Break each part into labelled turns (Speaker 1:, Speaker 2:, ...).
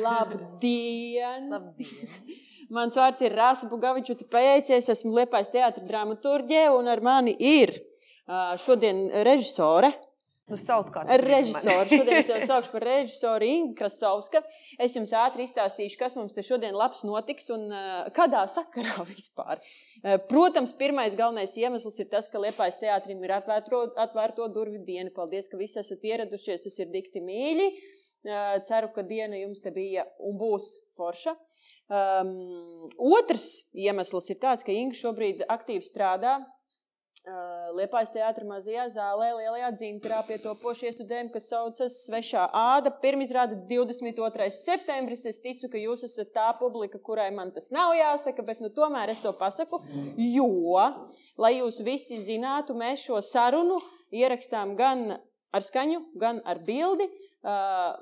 Speaker 1: Labdien!
Speaker 2: Labdien.
Speaker 1: Mans vārds ir Rāsa Bugaviča, paieicies, esmu Liepais teātra dramaturģē, un ar mani ir šodien režisore.
Speaker 2: Nu, sauc kā
Speaker 1: Režisori. Šodien es tevi saukšu par režisoru Ingu Krasovska. Es jums ātri izstāstīšu, kas mums te šodien labs notiks un ā, kādā sakarā vispār. Ā, Protams, pirmais galvenais iemesls ir tas, ka Liepais teātrim ir atvērto, atvērto durvju diena. Paldies, ka visi esat ieradušies. Tas ir dikti mīļi. Ā, Ceru, ka diena jums te bija un būs forša. Um, otrs iemesls ir tāds, ka Inga šobrīd aktīvi strādā Uh, Liepais teātris mazajā zālē, lielajā dzintrā pie to pošu iestudējumu, kas saucas Svešā āda. Pirmizrāda 22. septembris. Es ticu, ka jūs esat tā publika, kurai man tas nav jāsaka, bet nu, tomēr es to pasaku, jo, lai jūs visi zinātu, mēs šo sarunu ierakstām gan ar skaņu, gan ar bildi. Uh,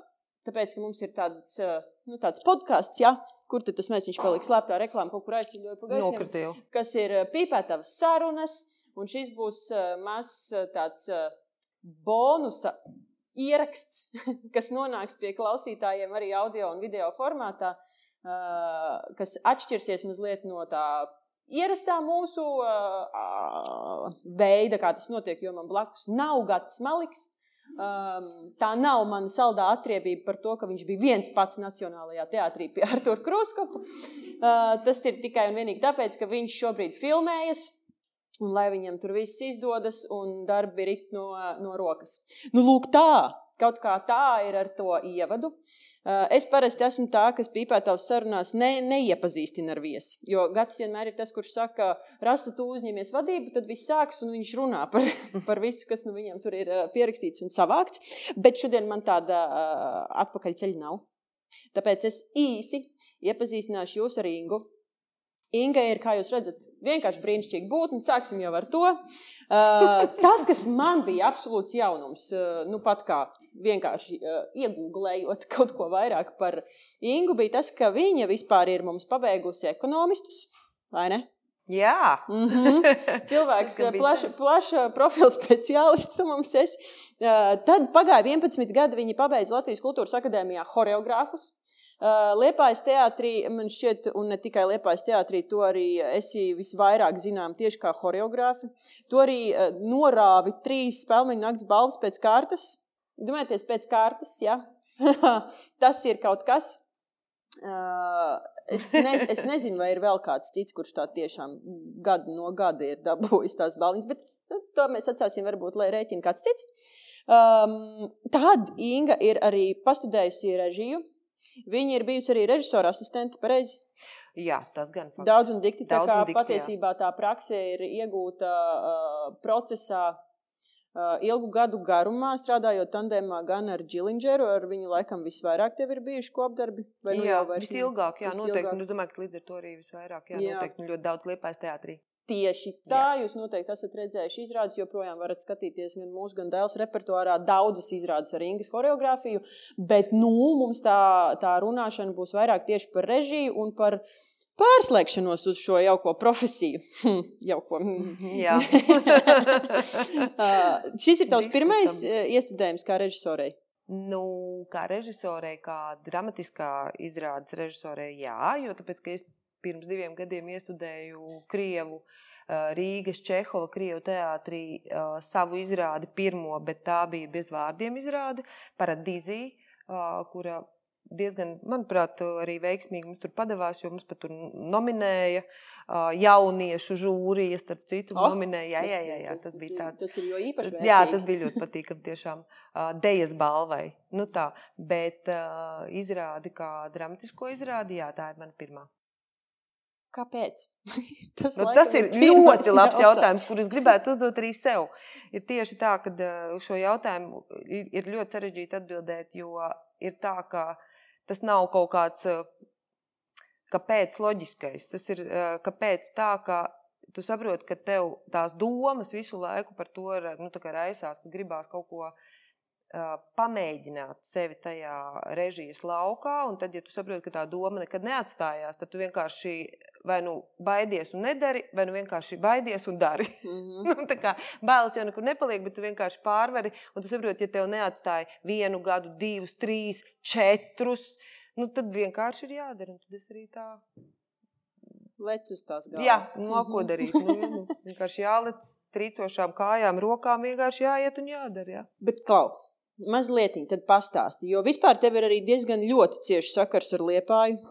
Speaker 1: tāpēc, ka mums ir tāds, nu, tāds podkāsts, ja, kur tas mēs viņš paliks slēptā reklāmā, kaut kur aizķiļoja pa gaisiem
Speaker 2: Nokritīju.
Speaker 1: kas ir pīpētavas sarunas, un šis būs mazs tāds bonusa ieraksts, kas nonāks pie klausītājiem arī audio un video formātā, kas atšķirsies mazliet no tā ierastā mūsu veida, kā tas notiek, jo man blakus nav Gats Maliks. Um, tā nav mana saldā atriebība par to, ka viņš bija viens pats Nacionālajā teātrī pie Artur Kruskopa. Uh, tas ir tikai un vienīgi tāpēc, ka viņš šobrīd filmējas. Un lai viņam tur viss izdodas, un darbi rit no, no rokas. Nu, lūk, tā. Kaut kā tā ir ar to ievadu. Uh, Es parasti esmu tā, kas pīpētājs sarunās ne, neiepazīstina ar viesi. Jo Gatis vienmēr ir tas, kurš saka, rasa, tu uzņemies vadību, tad viss sākas un viņš runā par, par visu, kas nu viņam tur ir uh, pierakstīts un savākts. Bet šodien man tāda uh, atpakaļceļa nav. Tāpēc es īsi iepazīstināšu jūs ar Ingu. Inga ir, kā jūs redzat, vienkārši brīnišķīga būtne. Sāksim jau ar to. Uh, tas, kas man bija absolūts jaunums, uh, nu pat kā vienkārši uh, iegūlējot kaut ko vairāk par Ingu, bija tas, ka viņa vispār ir mums pabeigusi ekonomistus. Vai ne?
Speaker 2: Jā,
Speaker 1: Mm -hmm. Cilvēks,
Speaker 2: bija
Speaker 1: plaša, plaša profila speciālists mums esi. Uh, Tad pagāja 11 gadi, viņa pabeidza Latvijas Kultūras Akadēmijā horeogrāfus. Liepājas teātrī, man šķiet, un ne tikai Liepājas teātrī, to arī esi visvairāk zinām tieši kā horeogrāfi. Tu arī norāvi trīs spēļu nakts balvas pēc kārtas. Domājieties, pēc kārtas, jā. Tas ir kaut kas. Uh, es, ne, es nezinu, vai ir vēl kāds cits, kurš tā tiešām gadu no gada ir dabūjis tās balvas, bet nu, to mēs atstāsim, varbūt, lai rēķina kāds cits. Um, tad Inga ir arī pastudējusi režiju. Viņa ir bijusi arī režisora asistente, pareizi.
Speaker 2: jā, tas gan. fakts.
Speaker 1: Daudz un dikti. Tā
Speaker 2: Daudz
Speaker 1: kā
Speaker 2: un dikti, jā.
Speaker 1: patiesībā tā prakse ir iegūta uh, procesā. Uh, ilgu gadu garumā strādājot tandēmā gan ar Džilindžeru, ar viņu laikam visvairāk tev ir bijuši kopdarbi. vai nu
Speaker 2: jā,
Speaker 1: jau vairs
Speaker 2: visilgāk, jā,
Speaker 1: Visilgāk.
Speaker 2: noteikti. Un es domāju, ka līdz ar to arī visvairāk, jā,
Speaker 1: Jā.
Speaker 2: noteikti. Un ļoti daudz liepais teātrī.
Speaker 1: Tieši tā, jūs noteikti esat redzējuši izrādes, joprojām varat skatīties gan mūsu, gan dēls repertuārā daudzas izrādes ar Ingas choreogrāfiju, bet nu, mums tā, tā runāšana būs vairāk tieši par režiju un par pārslēgšanos uz šo jauko profesiju. Hm, jauko. hm.
Speaker 2: Jā.
Speaker 1: Uh, Šis ir tavs
Speaker 2: Diskutam.
Speaker 1: pirmais uh, iestudējums kā režisorei.
Speaker 2: Nu, kā režisorei, kā dramatiskā izrādes režisorei, jā, jo tāpēc, ka es pirms diviem gadiem iestudēju Krievu. ā, Rīgas Čehova Krievu teātrī ā, savu izrādi pirmo, bet tā bija bez vārdiem izrāde Paradīzī, ā, kura diezgan, manuprāt, arī veiksmīgi mums tur padavās, jo mums pat tur nominēja jauniešu žūrija, starp citu,
Speaker 1: Oh,
Speaker 2: nominēja. Jā, jā, jā, jā, tas
Speaker 1: ir-
Speaker 2: bija tāds.
Speaker 1: Tas ir jo īpaši.
Speaker 2: Jā,
Speaker 1: vērtīgi.
Speaker 2: tas bija ļoti patīkami. Tiešām uh, Dejas balvai. Nu, tā, bet uh, izrādi kā dramatisko izrādi, jā, tā ir mana pirmā.
Speaker 1: Kāpēc? tas,
Speaker 2: Nu, tas ir ļoti labs jautājums, kurus gribētu uzdot arī sev. Ir tieši tā, ka uh, uz šo jautājumu ir ir ļoti sarežģīti atbildēt, jo ir tā, ka tas nav kaut kāds uh, kāpēc loģiskais. Tas ir uh, kāpēc tā, ka tu saproti, ka tev tās domas visu laiku par to nu, raisās, ka gribās kaut ko pamēģināt sevi tajā režijas laukā. Un tad, ja tu saproti, ka tā doma nekad neatstājās, tad tu vienkārši vai nu baidies un nedari, vai nu vienkārši baidies un dari.
Speaker 1: Mhm.
Speaker 2: Nu, tā kā bailes jau nekur nepaliek, bet tu vienkārši pārvari. Un tu saproti, ja tev neatstāja vienu gadu, divus, trīs, četrus. nu, tad vienkārši ir jādara. Un tad es arī tā
Speaker 1: Lec uz tās
Speaker 2: galvas. Jā,
Speaker 1: galvas.
Speaker 2: nu, ko darīt? Nu, nu, vienkārši jālec trīcošām kājām, rokām vienkārši jāiet un jādara. Jā.
Speaker 1: Bet, Klau, mazliet tad pastāsti, jo vispār tev ir arī diezgan ļoti cieši sakars ar liepāju.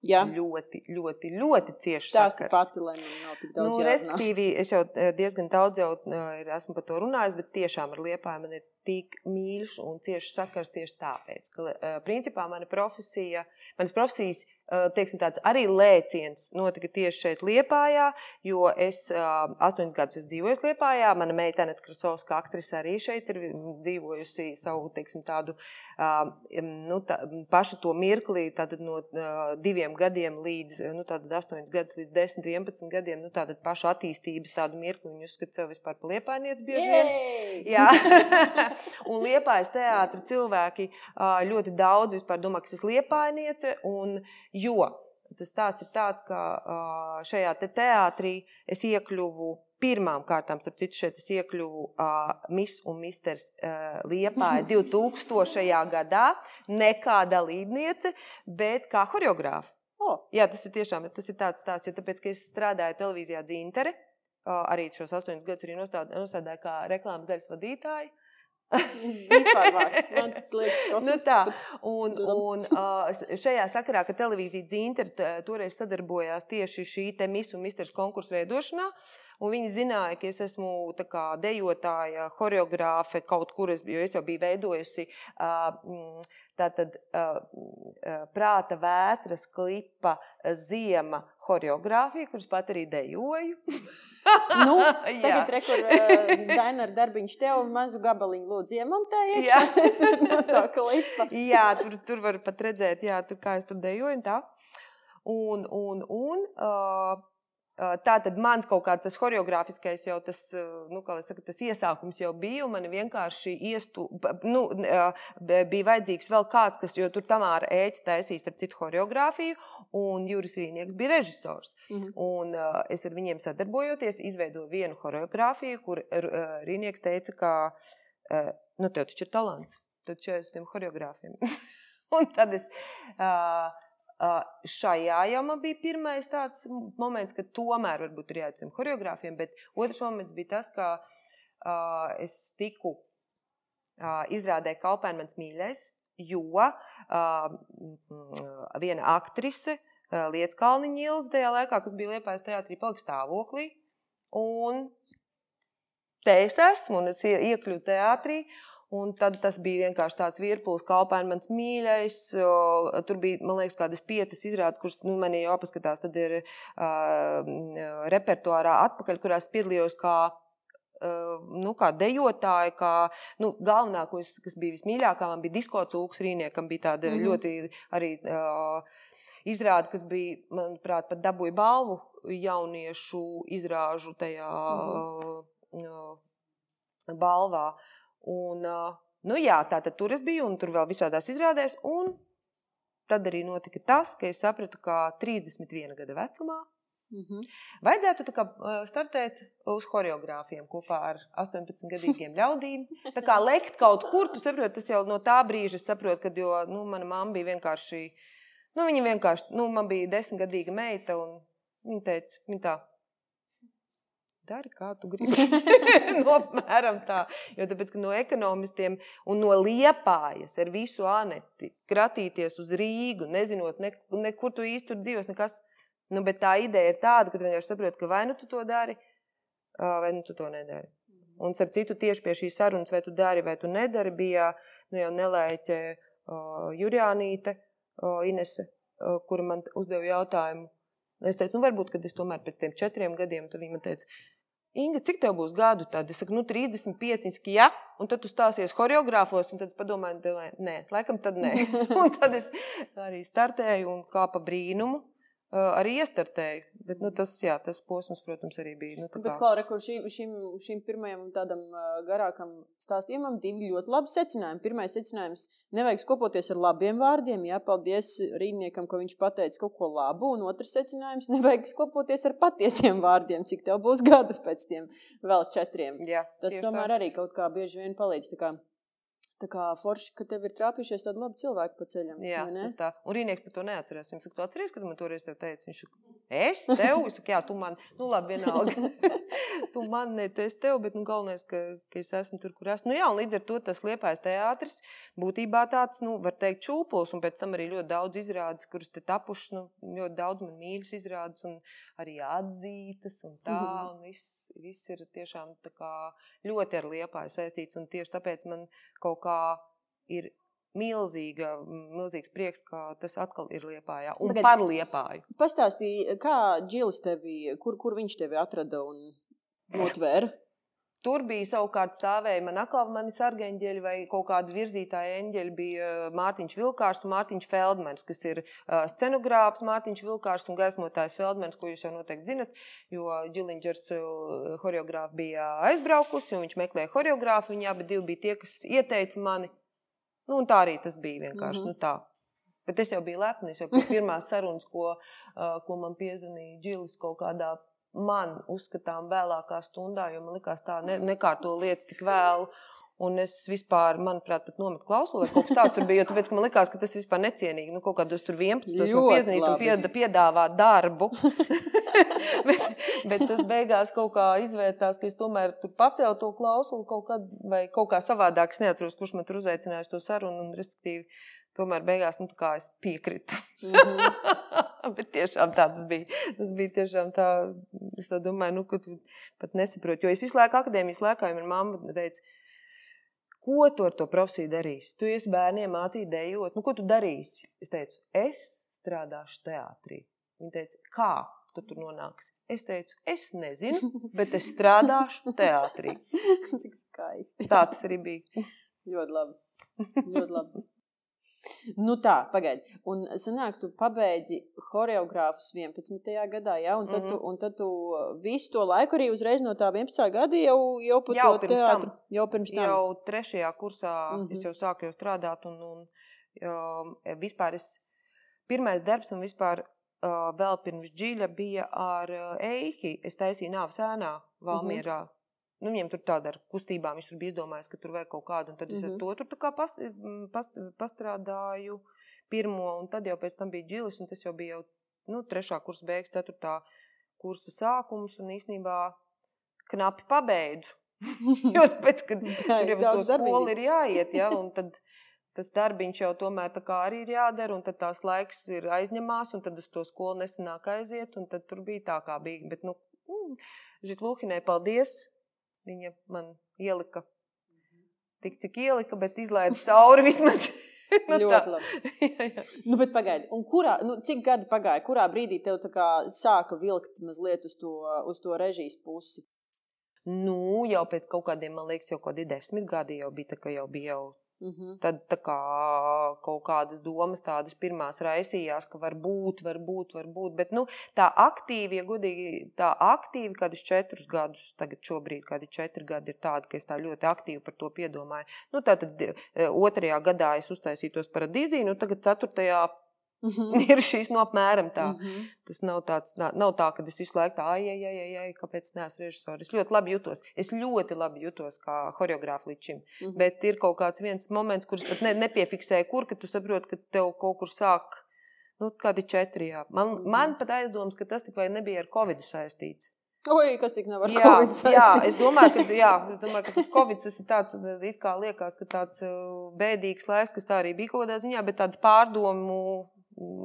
Speaker 1: Jā,
Speaker 2: Ļoti, ļoti, ļoti cieši
Speaker 1: stāsti
Speaker 2: sakars.
Speaker 1: pati, lai man nav tik daudz
Speaker 2: Nu, respektīvi, es jau eh, diezgan daudz jau eh, esmu par to runājis, bet tiešām ar liepāju man ir tik mīļš un cieši sakars tieši tāpēc, ka eh, principā mana profesija, manas profesijas, teiksim tāds arī lēciens notika tieši šeit Liepājā, jo es astoņus gadus esmu dzīvojis Liepājā, mana meita Aneta Krasovska aktrise arī šeit ir dzīvojusi savu, teiksim, tādu, nu, tā, pašu to mirklī, tātad no diviem gadiem līdz, nu, astoņus gadus līdz 10, 11 gadiem, nu, tātad pašu attīstības tādu mirkli, jūs skat sev vispār pa Liepājniec bieži vien. Jā, un liepājas teātris cilvēki ļoti daudz vispār domā, ka es esmu liepainiece. Un, jo tas tāds ir tāds, ka šajā te teātrī es iekļuvu. Pirmām kārtām, starp citu, šeit es iekļuvu uh, Miss un Misters uh, Liepāja 2000. gadā, ne kā dalībniece, bet kā horeogrāfa.
Speaker 1: O,
Speaker 2: Jā, tas ir tiešām tas ir tāds stāsts, jo tāpēc, es strādāju televīzijā Dzīntere, arī šos astoņus gadus arī nostād- nostādīju kā reklāmas daļas vadītāja.
Speaker 1: Vispār vārds. Man tas liekas
Speaker 2: Nu,
Speaker 1: kosmisks,
Speaker 2: tā. Un, un uh, šajā sakarā, ka televīzija Dzīntere toreiz sadarbojās tieši šī te Miss un Misters konkursu veidošanā, un viņi zināja, ka es esmu kā dejotāja, horeogrāfe kaut kur, es, jo es jau biju veidojusi mm, tātad prāta vētras klipa ziema horeogrāfiju, kuras pat arī dejoju.
Speaker 1: Nu, tagad rekur uh, Dainara darbiņš tev mazu gabaliņu lūdzu iemontē
Speaker 2: Jā.
Speaker 1: no tā klipa.
Speaker 2: Jā, tur, tur var pat redzēt, jā, tur, kā es tur dejoju. un Tā. Un, un, un uh, tā tad mans kaut kāds tas choreogrāfiskais jau tas, nu, kā saka, tas iesākums jau bija. Man vienkārši iestu, nu, bija vajadzīgs vēl kāds, kas, jo tur tamāra ēķi taisīs, starp citu, choreogrāfiju, un Juris Vīnieks bija režisors.
Speaker 1: Mhm.
Speaker 2: Un, es ar viņiem sadarbojoties, izveidoju vienu choreogrāfiju, kur Rīnieks teica, ka nu, tev taču ir talants. Tad četrdesmit tiem choreogrāfiem. un tad es uh, šajā jau man bija pirmais tāds moments, ka tomēr varbūt ir jāatcīm choreogrāfiem, bet otrs moments bija tas, ka uh, es tiku uh, izrādē Kalpēna mans mīļais, jo uh, viena aktrise, uh, Lietas Kalniņa Ilze tajā laikā, kas bija Liepājas teātrī, palika stāvoklī. Un te es esmu, un es ie- iekļuvu teātrī. Un tad tas bija vienkārši tāds virpulis, kā apēns mans mīļais. Tur bija, man liekas, kādas piecas izrādes, kuras nu, man jau paskatās. Tad ir uh, repertuārā atpakaļ, kurās piedalījos kā, uh, nu, kā dejotāja. Kā, nu, galvenā, ko es, kas bija vismīļākā, man bija disko cūks rīniekam. Bija tāda mm. -hmm. ļoti arī uh, izrāde, kas bija, manuprāt, pat dabūja balvu jauniešu izrāžu tajā uh, uh, balvā. Un, nu jā, tā tad tur es biju, un tur vēl visādās izrādēs. Un tad arī notika tas, ka es sapratu, ka 31 gada vecumā
Speaker 1: Mhm.
Speaker 2: vajadzētu tā kā, startēt uz choreogrāfiem kopā ar 18 gadīgiem ļaudīm. Tā kā lekt kaut kur, tu saproti, tas jau no tā brīža es saprotu, kad jo, nu, mana mamma bija vienkārši, nu, viņa vienkārši, nu, man bija desmitgadīga meita, un viņa teica, viņa tā, dari, kā tu gribi. no, apmēram tā. Jo tāpēc, no ekonomistiem un no liepājas ar visu aneti kratīties uz Rīgu, nezinot, ne, ne, kur tu īsti tur dzīvos, nekas. Nu, bet tā ideja ir tāda, ka tu vienkārši saproti, ka vai nu tu to dari, vai nu tu to nedari. Un, starp citu, tieši pie šīs sarunas, vai tu dari, vai tu nedari, bija nu, jau nelēķe uh, Jurjānīte, uh, Inese, uh, kura man uzdeva jautājumu. Es teicu, nu, varbūt, kad es tomēr pēc tiem četriem gadiem, tad viņa man teica, Inga, cik tev būs gadu? Tad es saku, nu, 35. Viņa saka, jā, un tad tu stāsies choreogrāfos, un tad padomāju, domāju, nē, laikam tad nē. un tad es arī startēju un kā pa brīnumu. Arī iestartēju. Bet, nu, tas, jā, tas posms, protams, arī bija. Nu,
Speaker 1: Bet, Klaura, kur šim, šim, šim pirmajam tādam garākam stāstījumam divi ļoti labi secinājumi. Pirmais secinājums - nevajag skopoties ar labiem vārdiem. Jā, paldies Rīniekam, ka viņš pateica kaut ko labu. Un otrs secinājums - nevajag skopoties ar patiesiem vārdiem, cik tev būs gadu pēc tiem vēl četriem.
Speaker 2: jā,
Speaker 1: Tas tomēr
Speaker 2: tā.
Speaker 1: arī kaut kā bieži vien palīdz. Tā kā forši, ka tev ir trāpījušies tādi labi cilvēki pa ceļam.
Speaker 2: Jā, tas tā. Un Rīnieks par to neatcerās. Viņš saka, tu atceries, kad man toreiz tev teica, viņš saka, es tev, es saku, jā, tu man, nu labi, vienalga. tu man, ne, tu esi tev, bet nu galvenais, ka, ka es esmu tur, kur esmu. Nu jā, un līdz ar to tas liepais teātris būtībā tāds, nu, var teikt, čūpols, un pēc tam arī ļoti daudz izrādes, kuras te tapušas, nu, ļoti daudz man mīļas izrādes, un arī atzītas, un tā,
Speaker 1: Mhm.
Speaker 2: un viss, viss ir tiešām ļoti ar liepāju saistīts, un tieši tāpēc man kaut kā ir milzīga, milzīgs prieks, ka tas atkal ir liepājā, un
Speaker 1: Tagad-
Speaker 2: par liepāju.
Speaker 1: Pastāstīja, kā Džilis tevi, kur, kur viņš tevi atrada un notvēra.
Speaker 2: Tur bija savukārt stāvēja man atkal mani sargeņģeļi vai kaut kādi virzītāji eņģeļi. Bija uh, Mārtiņš Vilkārs un Mārtiņš Feldmans, kas ir uh, scenogrāfs Mārtiņš Vilkārs un gaismotājs Feldmans, ko jūs jau noteikti zinat, jo Džilingers horeogrāfa bija aizbraukusi un viņš meklēja horeogrāfu. Viņi abi bija tie, kas ieteica mani. Nu, un tā arī tas bija vienkārši. Mm -hmm. nu, tā. Bet es jau biju lepns, jau pēc pirmās sarunas, ko, ko man piezvanīja Džilis kaut kādā man uzskatām vēlākā stundā, jo man likās tā ne, nekārto lietas tik vēlu. Un es vispār, manuprāt, pat nometu klausuli, vai kaut kas tāds tur bija, tāpēc, man likās, ka tas vispār necienīgi. Nu, kaut kādos tur 11. man
Speaker 1: Ļoti
Speaker 2: piezīmēt un pied, piedāvāt darbu. bet, bet tas beigās kaut kā izvērtās, ka es tomēr tur pacēlu to klausuli kaut kad, vai kaut kā savādāk. Es neatceros, kurš man tur uzaicināja uz to sarunu, un respektīvi, tomēr beigās, nu, tā kā es piekritu. Bet tiešām tā tas bija. Tas bija tiešām tā, es tā domāju, nu, ka tu pat nesaproti. Jo es visu laiku akadēmijas laikā, man mamma teica, ko tu ar to profesiju darīsi? Tu esi bērniem mācīt dejot, nu, ko tu darīsi? Es teicu, es strādāšu teātrī. Viņa teica, kā tu tur nonāksi? Es teicu, es nezinu, bet es strādāšu teātrī.
Speaker 1: Cik skaisti.
Speaker 2: Tā tas arī bija.
Speaker 1: Ļoti labi. Ļoti labi. Nu tā, pagaidi. Un sanāk, tu pabeidzi horeogrāfus 11. gadā, ja? un, tad tu,
Speaker 2: Mhm.
Speaker 1: un tad tu uh, visu to laiku arī uzreiz no tā 11. gada jau, jau pa
Speaker 2: Jau pirms tam.
Speaker 1: teātru. Jau pirms tam.
Speaker 2: Jau trešajā kursā mm
Speaker 1: Mhm.
Speaker 2: -hmm. es jau sāku jau strādāt, un, un um, vispār es, pirmais darbs man vispār uh, vēl pirms dziļa bija ar uh, Eihi. Es taisīju nāves ēnā Valmierā. Mm -hmm. Nu, viņiem tur tāda ar kustībām, viņš tur bija izdomājis, ka tur vajag kaut kādu, un tad es mm
Speaker 1: Mhm.
Speaker 2: -hmm. ar to tur kā pas, m, past, pastrādāju pirmo, un tad jau pēc tam bija dzilis, un tas jau bija jau, nu, trešā kursa beigas, ceturtā kursa sākums, un īsnībā knapi pabeidzu. Jo pēc, kad tur jau uz skolu ir jāiet, ja, un tad tas darbiņš jau tomēr tā kā arī ir jādara, un tad tās laiks ir aizņemās, un tad uz to skolu nesanāk aiziet, un tad tur bija tā, kā bija. Bet, nu, mm, Žitlūhinai paldies, viņa man ielika tik, cik ielika, bet izlaida cauri vismaz. nu.
Speaker 1: Ļoti labi.
Speaker 2: jā, jā.
Speaker 1: Nu, bet pagaidi, un kurā, nu, cik gadi pagāja, kurā brīdī tev tā kā sāka vilkt mazliet uz to, uz to režijas pusi?
Speaker 2: Nu, jau pēc kaut kādiem, man liekas, jau kaut kādi desmit gadi jau bija, tā kā jau bija jau
Speaker 1: Uh -huh.
Speaker 2: Tad tā kā kaut kādas domas tādas pirmās raisījās, ka var būt, var būt, var būt. Bet nu, tā aktīvi, ja godīgi, tā aktīvi kādus četrus gadus, tagad šobrīd kādi četri gadi ir tādi, ka es tā ļoti aktīvi par to piedomāju. Nu, tātad e, otrajā gadā es uztaisīju tos paradīzī, nu tagad ceturtajā
Speaker 1: Uh -huh.
Speaker 2: ir šīs no apmēram tā.
Speaker 1: Uh -huh.
Speaker 2: Tas nav, tāds, nav, tā, ka es visu laiku tā, ai, ai, ai, ai, kāpēc neesmu režisors. Es ļoti labi jutos. Es ļoti labi jutos kā choreogrāfa līdz šim.
Speaker 1: Mhm.
Speaker 2: Bet ir kaut kāds viens moments, kurš pat ne, nepiefiksēja, kur, tu saproti, ka tev kaut kur sāk. Nu, kādi četri, jā. Man, mm. -hmm. man pat aizdomas, ka tas tikai nebija ar covid saistīts.
Speaker 1: Oi, kas tik nav ar
Speaker 2: Jā, jā, es domāju, ka, jā, es domāju, ka tas covid tas ir tāds, it kā liekas, ka tāds uh, bēdīgs laiks, kas tā arī bija kaut kādā ziņā, bet tāds pārdomu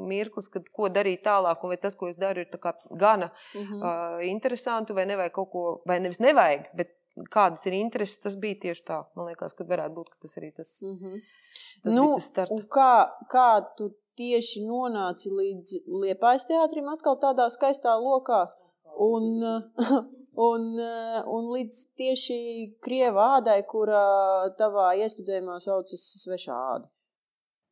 Speaker 2: mirklis, kad ko darīt tālāk, un vai tas, ko es daru, ir gana
Speaker 1: Uh -huh.
Speaker 2: uh, interesanti, vai nevajag kaut ko, vai nevis nevajag, bet kādas ir intereses, tas bija tieši tā. Man liekas, ka varētu būt, ka tas arī tas,
Speaker 1: Uh -huh.
Speaker 2: tas
Speaker 1: nu,
Speaker 2: tas starts.
Speaker 1: un kā, kā tu tieši nonāci līdz Liepājas teātrim atkal tādā skaistā lokā? Un, un, un līdz tieši Krieva ādai, kura tavā iestudējumā saucas svešā āda.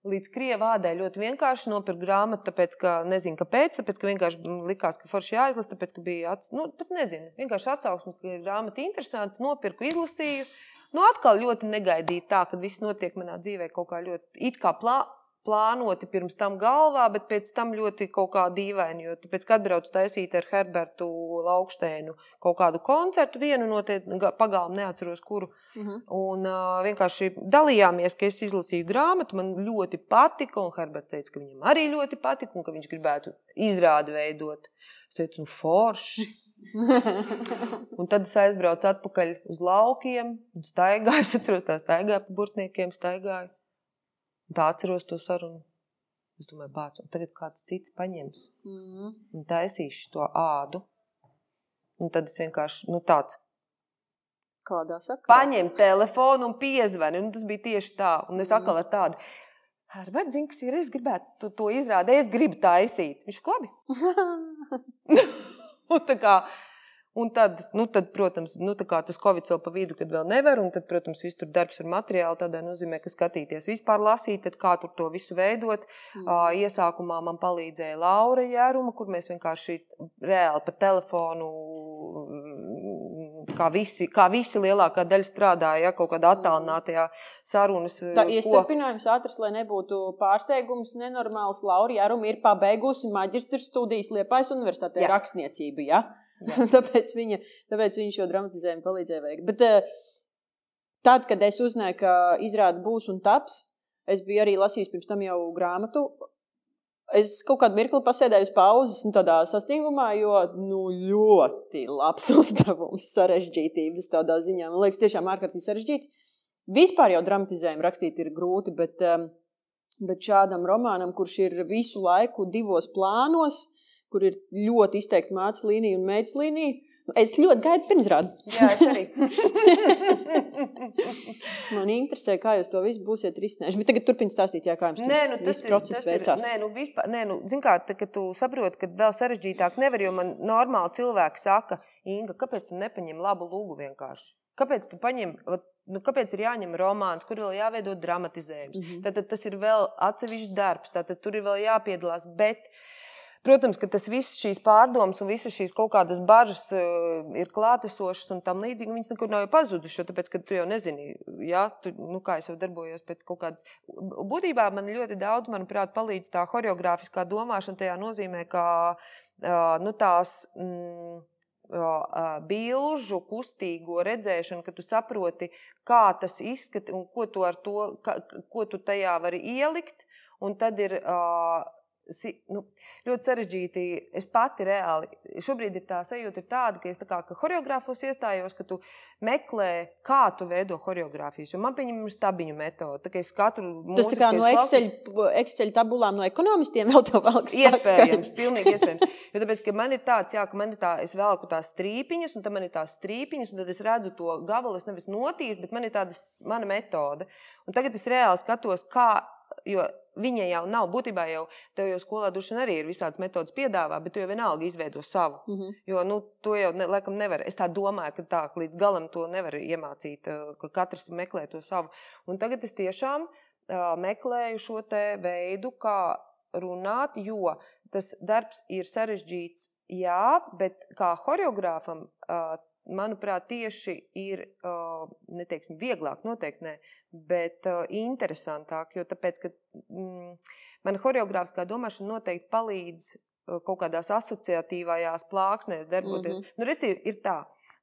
Speaker 2: Līdz krievādai ļoti vienkārši nopirkt grāmatu, tāpēc, ka nezinu, kāpēc. Tāpēc, ka vienkārši likās, ka forši jāizlasa, tāpēc, ka bija ats... nu, pat nezinu, vienkārši atsauksmes, ka grāmata interesanta, nopirku, izlasīju. Nu, atkal ļoti negaidīti tā, ka viss notiek manā dzīvē kaut kā ļoti it kā plā, plānoti pirms tam galvā, bet pēc tam ļoti kaut kā dīvaini. Jo tāpēc, kad atbraucu taisīt ar Herbertu Laukštēnu kaut kādu koncertu, vienu noteikti pagalmu neatceros, kuru. Uh
Speaker 1: Mhm.
Speaker 2: -huh. Un uh, vienkārši dalījāmies, ka es izlasīju grāmatu, man ļoti patika, un Herberts teica, ka viņam arī ļoti patika, un ka viņš gribētu izrādi veidot. Es teicu, nu forši. Un tad es aizbraucu atpakaļ uz laukiem un staigāju. Es atceros, tā staigāju pa burtniekiem, staigāju. Un tā atceros to sarunu. Es domāju, bāc, un tagad kāds cits paņems
Speaker 1: Mhm.
Speaker 2: un taisīs to ādu. Un tad es vienkārši, nu tāds,
Speaker 1: Kādā sakarā?
Speaker 2: paņem telefonu un piezvani. Un tas bija tieši tā. Un es atkal ar tādu. Herbert, zini, kas ir? Es gribētu to, to izrādīt, es gribu taisīt. Viņš klabi. Un, tā kā, un tad, nu, tad, protams, nu, tas Covid vēl pa vidu, kad vēl nevar, un tad, protams, viss tur darbs ar materiālu, tādā nozīmē, ka skatīties vispār lasīt, tad kā tur to visu veidot.
Speaker 1: Mm.
Speaker 2: Ā, Iesākumā man palīdzēja Laura Jēruma, kur mēs vienkārši reāli pa telefonu, mm, kā visi, kā visi lielākā daļa strādāja, ja, kaut kādā attālinātajā sarunas.
Speaker 1: Tā
Speaker 2: ko-
Speaker 1: iestarpinājums ātrs, lai nebūtu pārsteigums, nenormāls. Laura Jāruma ir pabeigusi maģistra studijas Liepājas universitātē rakstniecību, ja? tāpēc, viņa, tāpēc viņa šo dramatizējumu palīdzēja veikt. Bet eh, tad, kad es uzzināju, ka izrāda būs un taps, es biju arī lasījis pirms tam jau grāmatu. Es kaut kādu mirkli pasēdēju uz pauzes, nu, tādā sastingumā, jo nu, ļoti labs uzdevums, sarežģītības tādā ziņā. Man liekas, tiešām ārkārtīgi sarežģīti. Vispār jau dramatizējumu rakstīt ir grūti, bet, um, bet šādam romānam, kurš ir visu laiku divos plānos, kur ir ļoti izteikti mācību līnija un meitas līnija, nu, es ļoti gaidu pirmsrādi.
Speaker 2: Jā, es arī.
Speaker 1: Man interesē, kā jūs to visu būsiet risinājuši. Bet tagad turpiniet stāstīt, jā, kā jums
Speaker 2: Nē, nu, tas
Speaker 1: process veicās.
Speaker 2: Nē, nu, vispār, nē, nu, zin kā, tā, kad tu saproti, ka vēl sarežģītāk nevar, jo man normāli cilvēki saka, Inga, kāpēc tu nepaņem labu lūgu vienkārši? Kāpēc tu paņem, nu, kāpēc ir jāņem romāns, kur vēl jāveido dramatizējums?
Speaker 1: Mhm.
Speaker 2: Tad, tad tas ir vēl atsevišķs darbs, tad tur ir vēl jāpiedalās. Bet, protams, ka tas viss šīs pārdomas un visas šīs kaut kādas bažas uh, ir klātesošas un tam līdzīgi. Viņas nekur nav pazudušas, tāpēc, ka tu jau nezini, ja, tu, nu, kā es jau darbojos pēc kaut kādas. Būtībā man ļoti daudz, manuprāt, palīdz tā horeogrāfiskā domāšana tajā nozīmē, ka uh, nu, tās. Mm, bilžu kustīgo redzēšanu, ka tu saproti, kā tas izskatās un ko tu, to, ka, ko tu tajā vari ielikt. Un tad ir uh, nu, ļoti sarežģīti. Es pati reāli, šobrīd ir tā sajūta, ir tāda, ka es tā kā ka horeogrāfos iestājos, ka tu meklē, kā tu veido horeogrāfijas. Jo man pieņemam ir stabiņu metode.
Speaker 1: Tas tā kā no Excel, Excel tabulām no ekonomistiem vēl tev valks.
Speaker 2: Iespējams, pilnīgi iespējams. Jo tāpēc, ka man ir tāds, jā, ka man ir tā, es velku tās strīpiņas, un tad man ir tās strīpiņas, un tad es redzu to gabalu, es nevis notīs, bet man ir tāda mana metode. Un tagad es reāli skatos, kā, jo viņa jau nav, būtībā jau tev jau skolā dušana arī ir visādas metodas piedāvā, bet tu jau vienalga izveido savu.
Speaker 1: Mm -hmm.
Speaker 2: Jo nu, to jau ne, laikam nevar. Es tā domāju, ka tā līdz galam to nevar iemācīt, eh, ka katrs meklē to savu. Un tagad es tiešām uh, meklēju šo te veidu, kā runāt, jo tas darbs ir sarežģīts, jā, bet kā horeogrāfam. Uh, Manuprāt, tieši ir uh, neteiksim, vieglāk, noteikti ne, bet uh, interesantāk. Jo tāpēc, ka, mm, man horeogrāfiskā domāšana noteikti palīdz uh, kaut kādās asociatīvajās plāksnēs darboties. Mm. -hmm. nu, restīvi, ir tā,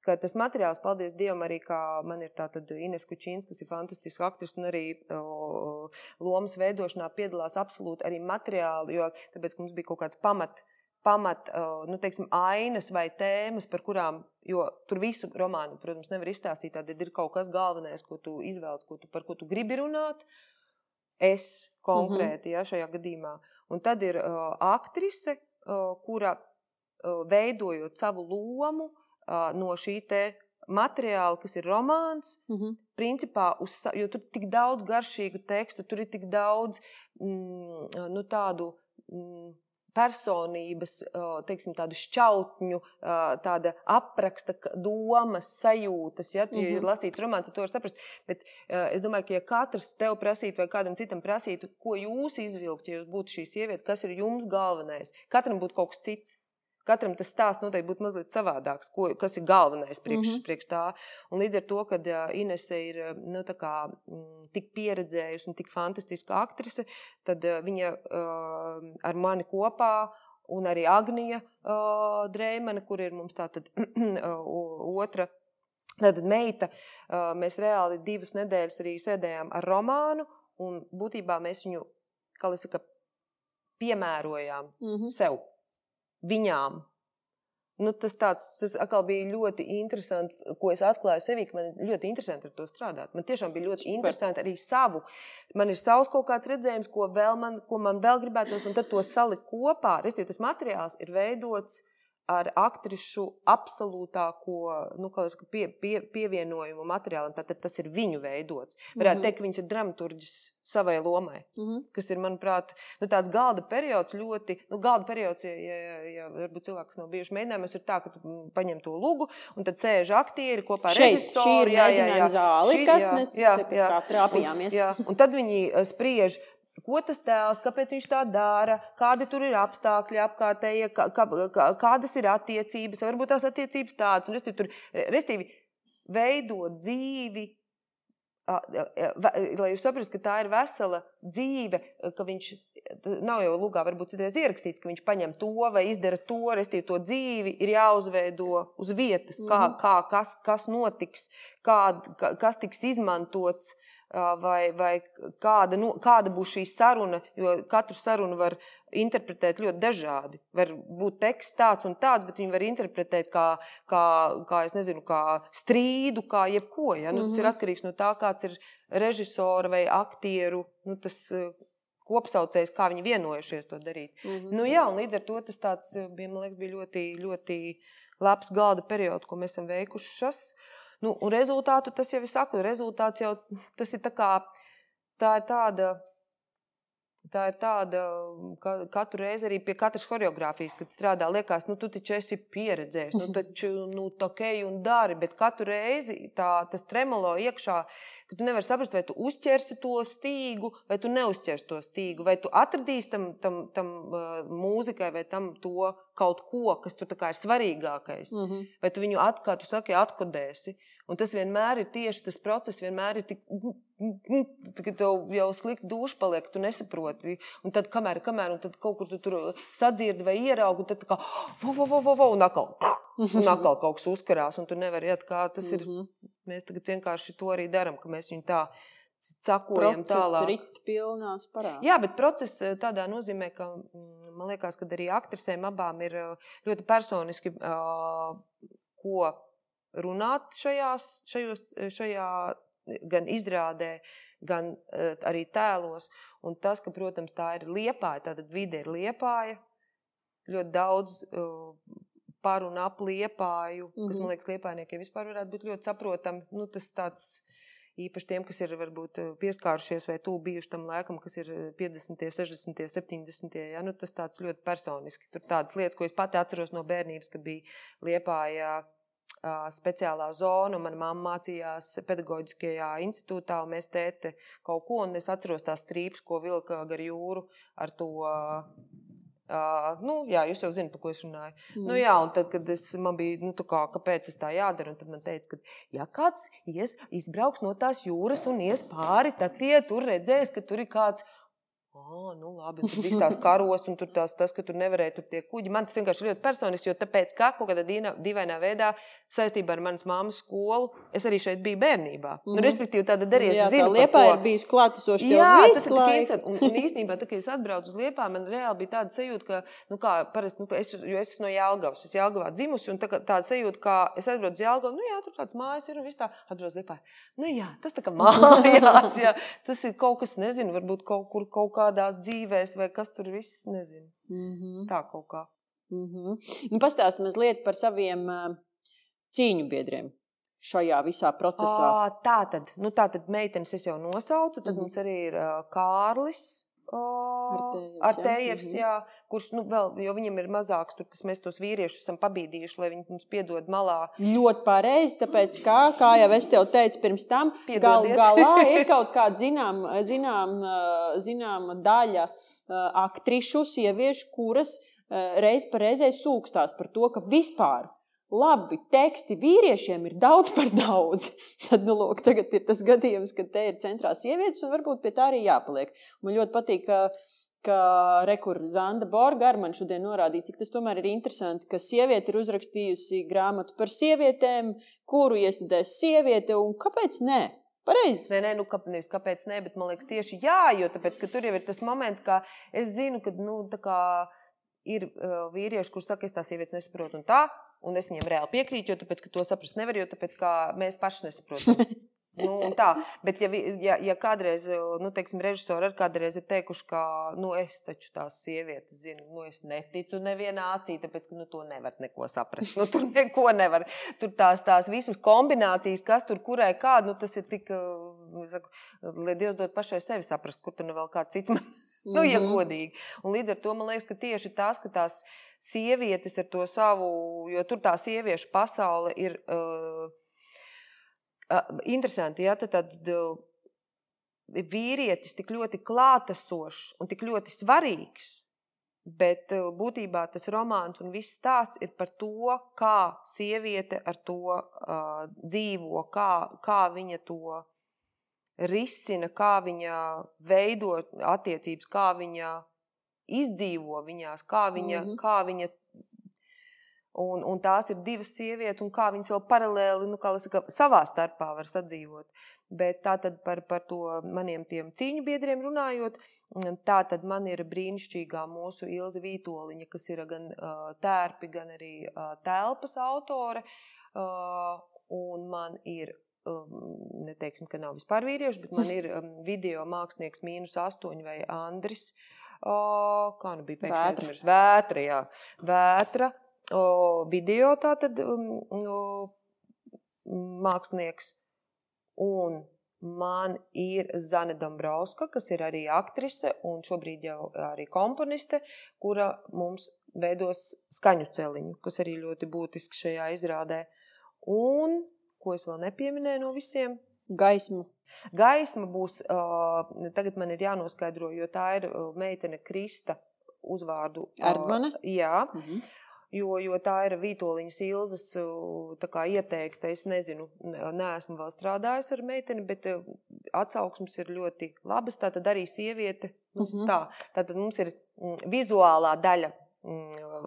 Speaker 2: ka tas materiāls, paldies Dievam, arī man ir Ines Kučīns, kas ir fantastisks aktris un arī o, lomas veidošanā piedalās absolūti arī materiāli, jo tāpēc, mums bija kaut kāds pamat. Pamat, nu, teiksim, ainas vai tēmas, par kurām, jo tur visu romānu, protams, nevar izstāstīt. Tad ir kaut kas galvenais, ko tu izvēlies, ko tu, par ko tu gribi runāt. Es konkrēti, ja, šajā gadījumā. Un tad ir uh, aktrise, uh, kura uh, veidojot savu lomu uh, no šī te materiāla, kas ir romāns,
Speaker 1: Mm -hmm.
Speaker 2: principā, uz, jo tur ir tik daudz garšīgu tekstu, tur ir tik daudz mm, nu, tādu. Mm, Personības, teiksim, tādu šķautņu, tāda apraksta, domas, sajūtas. Ja, ja ir
Speaker 1: Mhm.
Speaker 2: lasīts romāns, tad to var saprast. Bet es domāju, ka ja katrs tev prasītu, vai kādam citam prasītu, ko jūs izvilkt, ja jūs būtu šī sieviete, kas ir jums galvenais, katram būtu kaut kas cits. Katram tas stāsts noteikti būtu mazliet savādāks, ko, kas ir galvenais priekš, mm -hmm. priekš tā. Un līdz ar to, ka uh, Inese ir nu, kā, m, tik pieredzējusi un tik fantastiska aktrise, tad uh, viņa uh, ar mani kopā un arī Agnija uh, Dreimana, kur ir mums tātad otra tātad meita. Uh, mēs reāli divas nedēļas arī sēdējām ar romānu, un būtībā mēs viņu, kā lai saka, piemērojām mm -hmm. sev, viņām. Nu, tas, tāds, tas bija ļoti interesants, ko es atklāju sevī, ka man ļoti interesanti ar to strādāt. Man tiešām bija ļoti Super. interesanti arī savu. Man ir savs kaut kāds redzējums, ko, vēl man, ko man vēl gribētos, un tad to salikt kopā. Restīvi, tas materiāls ir veidots ar aktrišu absolūtāko nu, pie, pie, pievienojumu materiālam. Tātad tas ir viņu veidots. Varētu mm -hmm. teikt, ka viņas ir dramaturģis savai lomai, mm -hmm. kas ir, manuprāt, nu, tāds galda periods. Ļoti, nu, galda periods, ja, ja, ja, varbūt cilvēks nav bijuši mēģinājumos, ir tā, ka paņem to lugu un tad sēž aktieri kopā ar režisoru.
Speaker 1: Jā, jā, jā. zāli, šī, kas jā, mēs jā, jā. trāpījāmies.
Speaker 2: Un, jā, un tad viņi eh, spriež Ko tas tēls, kāpēc viņš tā dara, kādi tur ir apstākļi apkārtējie, kā, kā, kādas ir attiecības, varbūt tās attiecības tādas, un restīvi, tur, restīvi veidot dzīvi, lai jūs saprastu, ka tā ir vesela dzīve, ka viņš nav jau lugā, varbūt citreiz ierakstīts, ka viņš paņem to vai izdara to, restīvi to dzīvi ir jāuzveido uz vietas, kā, mhm. kā kas, kas notiks, kā, kas tiks izmantots vai, vai kāda, nu, kāda būs šī saruna, jo katru sarunu var interpretēt ļoti dažādi. Var būt teksts tāds un tāds, bet viņi var interpretēt kā, kā, kā, nezinu, kā strīdu, kā jebko. Ja? Nu, tas ir mhm. atkarīgs no tā, kāds ir režisora vai aktieru nu, tas, kopsaucējs, kā viņi vienojušies to darīt. Mm -hmm. nu, jā, līdz ar to tas tāds, bija, liekas, bija ļoti, ļoti labs galda periods, ko mēs esam veikuši. Šas. Nu, un rezultātu tas jau ir saku, rezultāts jau tas ir tā kā, tā ir tāda. Tā ir tāda, ka katru reizi arī pie katras choreogrāfijas, kad strādā, liekas, nu, tu taču esi pieredzējis, nu, taču, nu, tā ej un dari, bet katru reizi tā, tas tremolo iekšā, ka tu nevari saprast, vai tu uzķersi to stīgu, vai tu neuzķersi to stīgu, vai tu atradīsi tam, tam, tam uh, mūzikai vai tam to kaut ko, kas tur ir svarīgākais, mm -hmm. vai tu viņu, at, kā tu saki, atkodēsi. Un tas vienmēr ir tieši tas process, vienmēr ir tik, ka tev jau slikti duša paliek, tu nesaproti. Un tad, kamēr, kamēr un tad kaut kur tu tur sadzirdi vai ieraugi, tad kā, vo, vo, vo, vo, vo, un atkal, un atkal kaut kas uzkarās, un tu nevari iet kā tas ir. Mhm. Mēs tagad vienkārši to arī darām, ka mēs viņu tā sakojam tālāk.
Speaker 1: Rit pilnās parādā.
Speaker 2: Jā, bet process eh, tādā nozīmē, ka mm, man liekas, ka arī aktrisēm abām ir eh, ļoti personiski, ko runāt šajās, šajos, šajā gan izrādē, gan uh, arī tēlos. Un tas, ka, protams, tā ir liepāja, tātad vide ir liepāja, ļoti daudz uh, par un ap liepāju, mm -hmm. kas, man mhm. liekas, liepājniekiem vispār varētu būt ļoti saprotami. Nu, tas tāds īpaši tiem, kas ir varbūt pieskārušies vai tuvu bijuši tam laikam, kas ir 50, 60, 70. Ja? Nu, tas tāds ļoti personiski. Tur tādas lietas, ko es pati atceros no bērnības, kad bija liepājā speciālā zona. Mana mamma mācījās pedagoģiskajā institūtā, un mēs tēti kaut ko, un es atceros tās strīpes, ko vilka gar jūru ar to. Uh, nu, jā, jūs jau zināt, par ko es runāju. Mm. Nu, jā, un tad, kad es, man bija, nu, kā, kāpēc es tā jādara, tad man teica, ka, ja kāds ies, izbrauks no tās jūras un ies pāri, tad tie tur redzēs, ka tur ir kāds Oh, nu labi, tur viss tās karos, un tur tās, tas, ka tur nevarēja tur tie kuģi. Man tas vienkārši ļoti personiski, jo tāpēc, kā kaut kādā dīvainā veidā saistībā ar manas māmas skolu, es arī šeit biju bērnībā. Mm -hmm. nu, respektīvi, tāda darīja. Jā, zinu, tā
Speaker 1: liepā ir bijusi klātesoša
Speaker 2: Jā, tas ir tik un, un īstenībā, tā, kad es atbraucu uz liepā, man reāli bija tāda sajūta, ka, nu kā, parasti, nu, es, jo es esmu no Jelgavas, es Jelgavā dzimusi, un tā, tāda sajūta, ka es atbraucu uz Jelgavu, nu jā, tur tāds mājas ir un viss tā, atbraucu liepā. Nu jā, tas tā kā mājās, jā, tas ir kaut kas, nezinu, varbūt kaut kur, kaut kādās dzīvēs, vai kas tur viss, nezinu. Mm -hmm. Tā kaut kā.
Speaker 1: Mm -hmm. nu, Pastāstiet mazliet par saviem uh, cīņu biedriem šajā visā procesā. À,
Speaker 2: tā tad, nu, tā tad meitenes es jau nosaucu, tad mm -hmm. mums arī ir uh, Kārlis. Ar tējevs, jā, jā, kurš, nu, vēl, jo viņam ir mazāks, tur tas mēs tos vīriešus esam pabīdījuši, lai viņi mums piedod malā.
Speaker 1: Ļoti pareizi, tāpēc, kā, kā jau es tev teicu pirms tam, gal, galā ir kaut kāda zinām, zinām, zinām daļa aktrišu, sieviešu, kuras reiz pa reizē sūkstās par to, ka vispār labi teksti vīriešiem ir daudz par daudz. Tad, nu, lūk, tagad ir tas gadījums, kad te ir centrā sievietes, un varbūt pie tā arī jāpaliek. Man ļoti patīk, ka, ka Rekur Zanda Borga man šodien norādīja, cik tas tomēr ir interesanti, ka sieviete ir uzrakstījusi grāmatu par sievietēm, kuru iestudēs sieviete, un kāpēc ne? Pareizi.
Speaker 2: Nē, nē, nu, kāpēc, kāpēc nē, bet man liekas, tieši jā, jo tāpēc, tur jau ir tas moments, ka es zinu, ka nu, kā, ir uh, vīrieši, kuriem saka, es tās sievietes nesaprotu, un tā, un es viņiem reāli piekrītu, jo tāpēc, to saprast nevar, jo tāpēc, mēs paši nesaprotam. Nu, tā, bet, ja, ja, ja kādreiz, nu, teiksim, režisori arī kādreiz ir teikuši, ka, nu, es taču tās sievietes zinu, nu, es neticu nevienā acī, tāpēc, ka, nu, to nevar neko saprast. Nu, tur neko nevar. Tur tās, tās visas kombinācijas, kas tur kurai kāda, nu, tas ir tik, saku, lai Dievs dod pašai sevi saprast, kur tur nu vēl kāds cits man, nu, ja mhm. godīgi. Un līdz ar to man liekas, ka tieši tas, ka tās sievietes ar to savu, jo tur tā sieviešu pasaule ir. Uh, interesanti, ja tad, tad vīrietis tik ļoti klātesošs un tik ļoti svarīgs. Bet būtībā tas romāns un viss stāsts ir par to, kā sieviete ar to uh, dzīvo, kā, kā viņa to risina, kā viņa veido attiecības, kā viņa izdzīvo viņās, kā viņa, mm -hmm. kā viņa Un, un tās ir divas sievietes, un kā viņas vēl paralēli nu, saka, savā starpā var sadzīvot. Bet tā tad par, par to maniem cīņu biedriem runājot, tā tad man ir brīnišķīgā mūsu Ilza Vītoliņa, kas ir gan uh, tērpi, gan arī uh, telpas autore. Uh, un man ir neteiksim, ka nav vispār vīrieši, bet man ir um, video mākslinieks mīnus astoņi vai Andris. Uh, kā nu bija pēkšņi aizmirst? Vētra, jā. Vētra o, video tātad, um, o, mākslinieks. Un man ir Zane Dombrovska, kas ir arī aktrise un šobrīd jau arī komponiste, kura mums veidos skaņu celiņu, kas arī ļoti būtiski šajā izrādē. Un, ko es vēl nepieminēju no visiem,
Speaker 1: Gaisma.
Speaker 2: Gaisma būs, uh, tagad man ir jānoskaidro, jo tā ir meitene Krista uzvārdu.
Speaker 1: Erdmane?
Speaker 2: Uh, jā. Mm -hmm jo, jo tā ir Vitoļņas Ilzas ieteikta. Es nezinu, neesmu vēl strādājusi ar meiteni, bet atsauksmes ir ļoti labas. Tā tad arī sieviete. Nu, mm -hmm. tā, tātad mums ir vizuālā daļa Mm,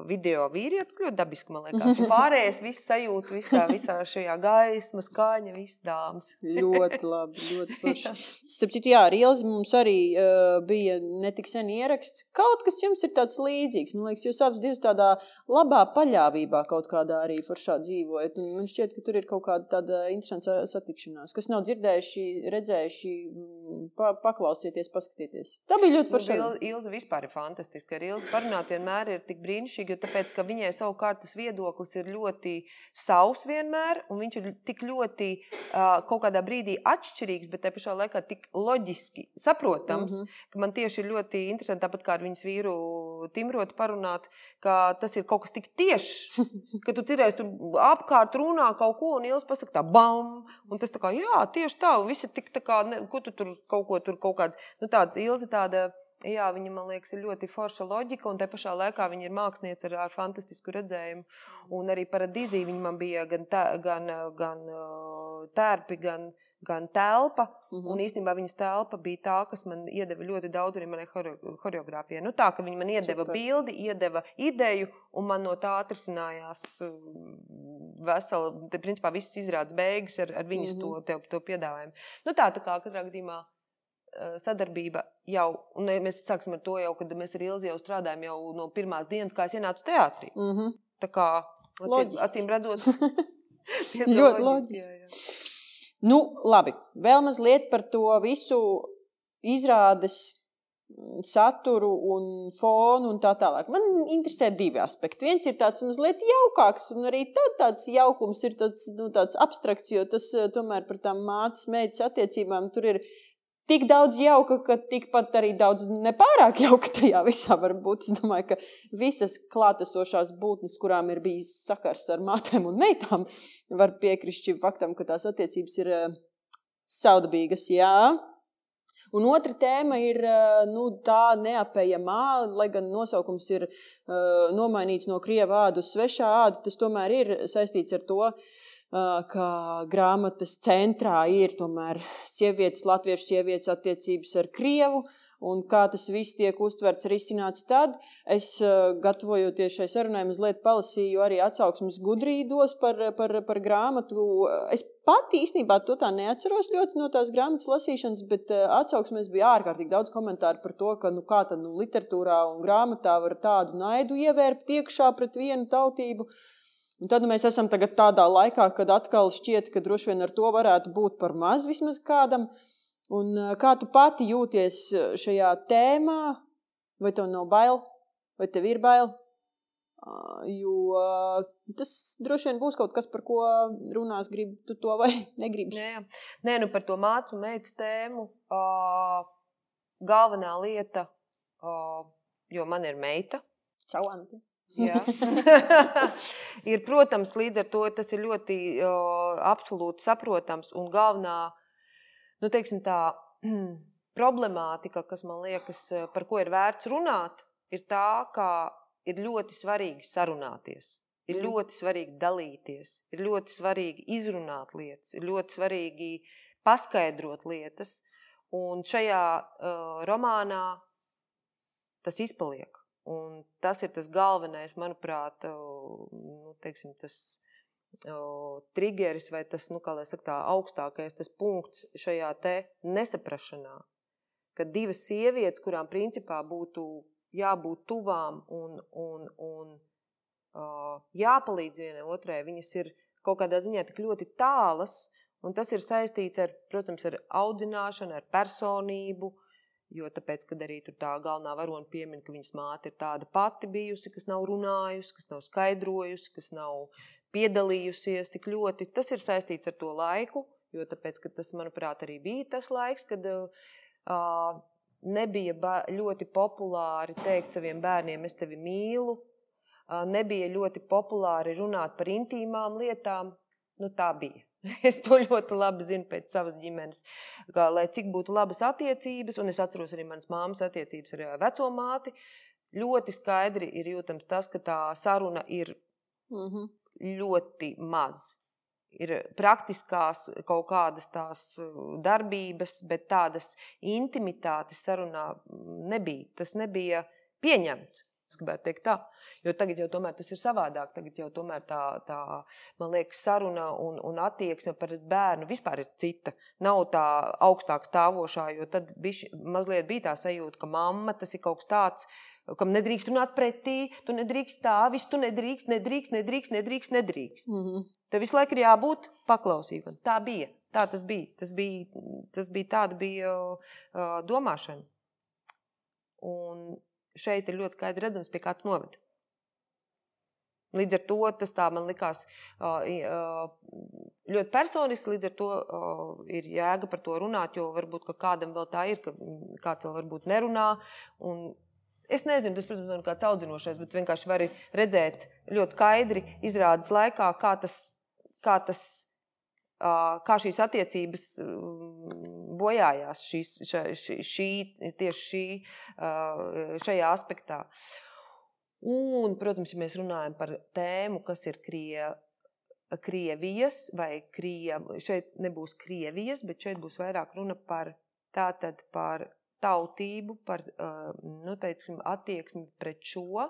Speaker 2: video vīrietis ļoti dabiski, man liekas. Pārējais viss sajūta visā, visā šajā gaisma, skaņa, viss dāmas.
Speaker 1: ļoti labi, ļoti forši. Starp citu, jā, Rielis mums arī uh, bija netik sen ieraksts. Kaut kas jums ir tāds līdzīgs. Man liekas, jūs abas divas tādā labā paļāvībā kaut kādā arī foršā dzīvojat. Un man šķiet, ka tur ir kaut kāda tāda interesanta satikšanās. Kas nav dzirdējuši, redzējuši, mm, pa, paklausieties, paskatieties. Tā bija ļoti forša.
Speaker 2: Nu, Ilza vispār ir fantastiska. Ar Ilzu parunāt vienmēr ir ir tik brīnišķīga, tāpēc, ka viņai savukārt tas viedoklis ir ļoti savs vienmēr, un viņš ir tik ļoti kaut kādā brīdī atšķirīgs, bet te pašā laikā tik loģiski saprotams, mm -hmm. ka man tieši ir ļoti interesanti, tāpat kā ar viņas vīru Timrotu parunāt, ka tas ir kaut kas tik tiešs, ka tu cerēsi tur apkārt runā kaut ko, un Ielas pasaka tā bam, un tas tā kā, jā, tieši tā, un visi tik tā kā, ne, ko tu tur kaut ko tur kaut kāds, nu tāds Ilzi tāda, Jā, viņa man liekas, ir ļoti forša loģika, un te pašā laikā viņa ir māksliniece ar, ar fantastisku redzējumu. Un arī par Dīziju viņa man bija gan, tā, gan, gan tērpi, gan, gan telpa. Mm -hmm. Un īstenībā viņas telpa bija tā, kas man iedeva ļoti daudz arī manai choreogrāfijai. Nu, tā, ka viņa man iedeva Super. bildi, iedeva ideju, un man no tā atrisinājās vesela, te, principā visas izrādes beigas ar, ar viņas mm -hmm. to, to, to piedāvājumu. Nu, tā, tā kā katrā gadījumā sadarbība jau, un mēs sāksim ar to jau, kad mēs ar Ilzi jau strādājam jau no pirmās dienas, kā es ienācu teātrī. Mm -hmm. Tā kā, acīm, acīm redzot,
Speaker 1: ļoti loģiski. Jā, jā. Nu, labi, vēl mazliet par to visu izrādes mm, saturu un fonu un tā tālāk. Man interesē divi aspekti. Viens ir tāds mazliet jaukāks, un arī tā, tāds jaukums ir tāds, nu, tāds abstrakts, jo tas eh, tomēr par tām mātes meitas attiecībām tur ir tik daudz jauka, ka tikpat arī daudz nepārāk jauka tajā visā var būt. Es domāju, ka visas klātesošās būtnes, kurām ir bijis sakars ar mātēm un meitām, var piekrist šim faktam, ka tās attiecības ir uh, saudabīgas. Jā. Un otra tēma ir nu, tā neapējamā, lai gan nosaukums ir uh, nomainīts no krieva ādas uz svešā āda, tas tomēr ir saistīts ar to, uh, ka grāmatas centrā ir tomēr sievietes, latviešu sievietes attiecības ar krievu. Uh, un kā tas viss tiek uztverts, risināts tad. Es, uh, gatavojoties šai sarunai, mazliet palasīju arī atsauksmes gudrīdos par, par, par grāmatu. Es pati īstenībā to tā neatceros ļoti no tās grāmatas lasīšanas, bet uh, atsauksmēs bija ārkārtīgi daudz komentāru par to, ka nu, kā tad nu, literatūrā un grāmatā var tādu naidu ievērpt iekšā pret vienu tautību. Un tad mēs esam tādā laikā, kad atkal šķiet, ka droši vien ar to varētu būt par maz vismaz kādam. Un kā tu pati jūties šajā tēmā? Vai tev nav bail, vai tev ir bail? Jo tas droši vien būs kaut kas, par ko runās, gribi tu to vai negribi.
Speaker 2: Nē, Nē nu par to mācu meitas tēmu. Galvenā lieta, jo man ir meita.
Speaker 1: Čau, Ante.
Speaker 2: ir, protams, līdz ar to tas ir ļoti uh, absolūti saprotams un galvenā nu, tā problemātika, kas man liekas, eh, par ko ir vērts runāt, ir tā, ka ir ļoti svarīgi sarunāties. Ir mm. ļoti svarīgi dalīties, ir ļoti svarīgi izrunāt lietas, ir ļoti svarīgi paskaidrot lietas. Un šajā uh, romānā tas izpaliek. Un tas ir tas galvenais, manuprāt, uh, nu, teiksim, tas triggeris vai tas, nu, saka, tā augstākais tas punkts šajā nesaprašanā. Kad divas sievietes, kurām principā būtu jābūt tuvām un, un, un uh, jāpalīdz vienai otrai, viņas ir kaut kādā ziņā tik ļoti tālas, un tas ir saistīts ar, protams, ar audzināšanu, ar personību, jo tāpēc, kad arī tā galvenā varona piemin, ka viņas māte ir tāda pati bijusi, kas nav runājusi, kas nav skaidrojusi, kas nav piedalījusies tik ļoti. Tas ir saistīts ar to laiku, jo tāpēc, tas, manuprāt, arī bija tas laiks, kad uh, nebija ļoti populāri teikt saviem bērniem, es tevi mīlu. Uh, nebija ļoti populāri runāt par intīmām lietām. Nu, tā bija. Es to ļoti labi zinu pēc savas ģimenes. Kā, lai cik būtu labas attiecības, un es atceros arī manas māmas attiecības ar veco māti, ļoti skaidri ir jūtams tas, ka tā saruna ir mm -hmm ļoti maz. Ir praktiskās kaut kādas tās darbības, bet tādas intimitātes sarunā mm, nebija. Tas nebija pieņemts. Es gribētu teikt tā, jo tagad jau tas ir savādāk. Tagad jau tomēr tā, tā man liekas, saruna un, un attieksme par bērnu vispār ir cita. Nav tā augstāk stāvošā, jo tad bišķi, mazliet bija tā sajūta, ka mamma tas ir kaut kas tāds, kam nedrīkst runāt pretī, tu nedrīkst stāvis, tu nedrīkst, nedrīkst, nedrīkst, nedrīkst. nedrīkst. Mm -hmm. Tev visu laiku ir jābūt paklausīgam. Tā bija. Tā tas bija. Tas bija, tas bija tāda bija uh, domāšana. Un šeit ir ļoti skaidri redzams, pie kā tas noved. Līdz ar to tas tā man likās ļoti personiski. Līdz ar to ir jēga par to runāt, jo varbūt kādam vēl tā ir, ka kāds vēl varbūt nerunā. Un Es nezinu, tas, protams, nav kāds audzinošais, bet vienkārši var redzēt ļoti skaidri izrādes laikā, kā tas, kā tas kā šīs attiecības bojājās šīs, šī, šī, tieši šī, šajā aspektā. Un, protams, ja mēs runājam par tēmu, kas ir Krieja, Krievijas vai Kriev, šeit nebūs Krievijas, bet šeit būs vairāk runa par tātad par tautību, par nu, teiksim, attieksmi pret šo.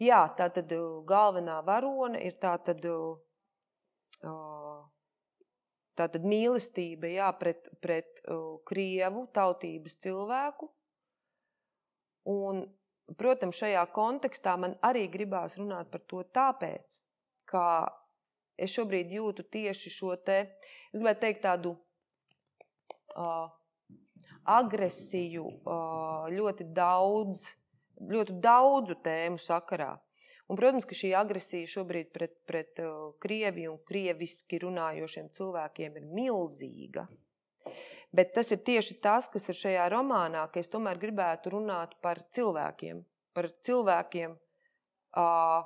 Speaker 2: Jā, tā tad galvenā varone ir tā tad, tā tad mīlestība jā, pret, pret krievu tautības cilvēku. Un, protams, šajā kontekstā man arī gribās runāt par to tāpēc, ka es šobrīd jūtu tieši šo te, es gribētu teikt tādu uh, agresiju ļoti daudz, ļoti daudzu tēmu sakarā. Un, protams, ka šī agresija šobrīd pret, pret Krieviju un krieviski runājošiem cilvēkiem ir milzīga. Bet tas ir tieši tas, kas ir šajā romānā, ka es tomēr gribētu runāt par cilvēkiem. Par cilvēkiem. Uh,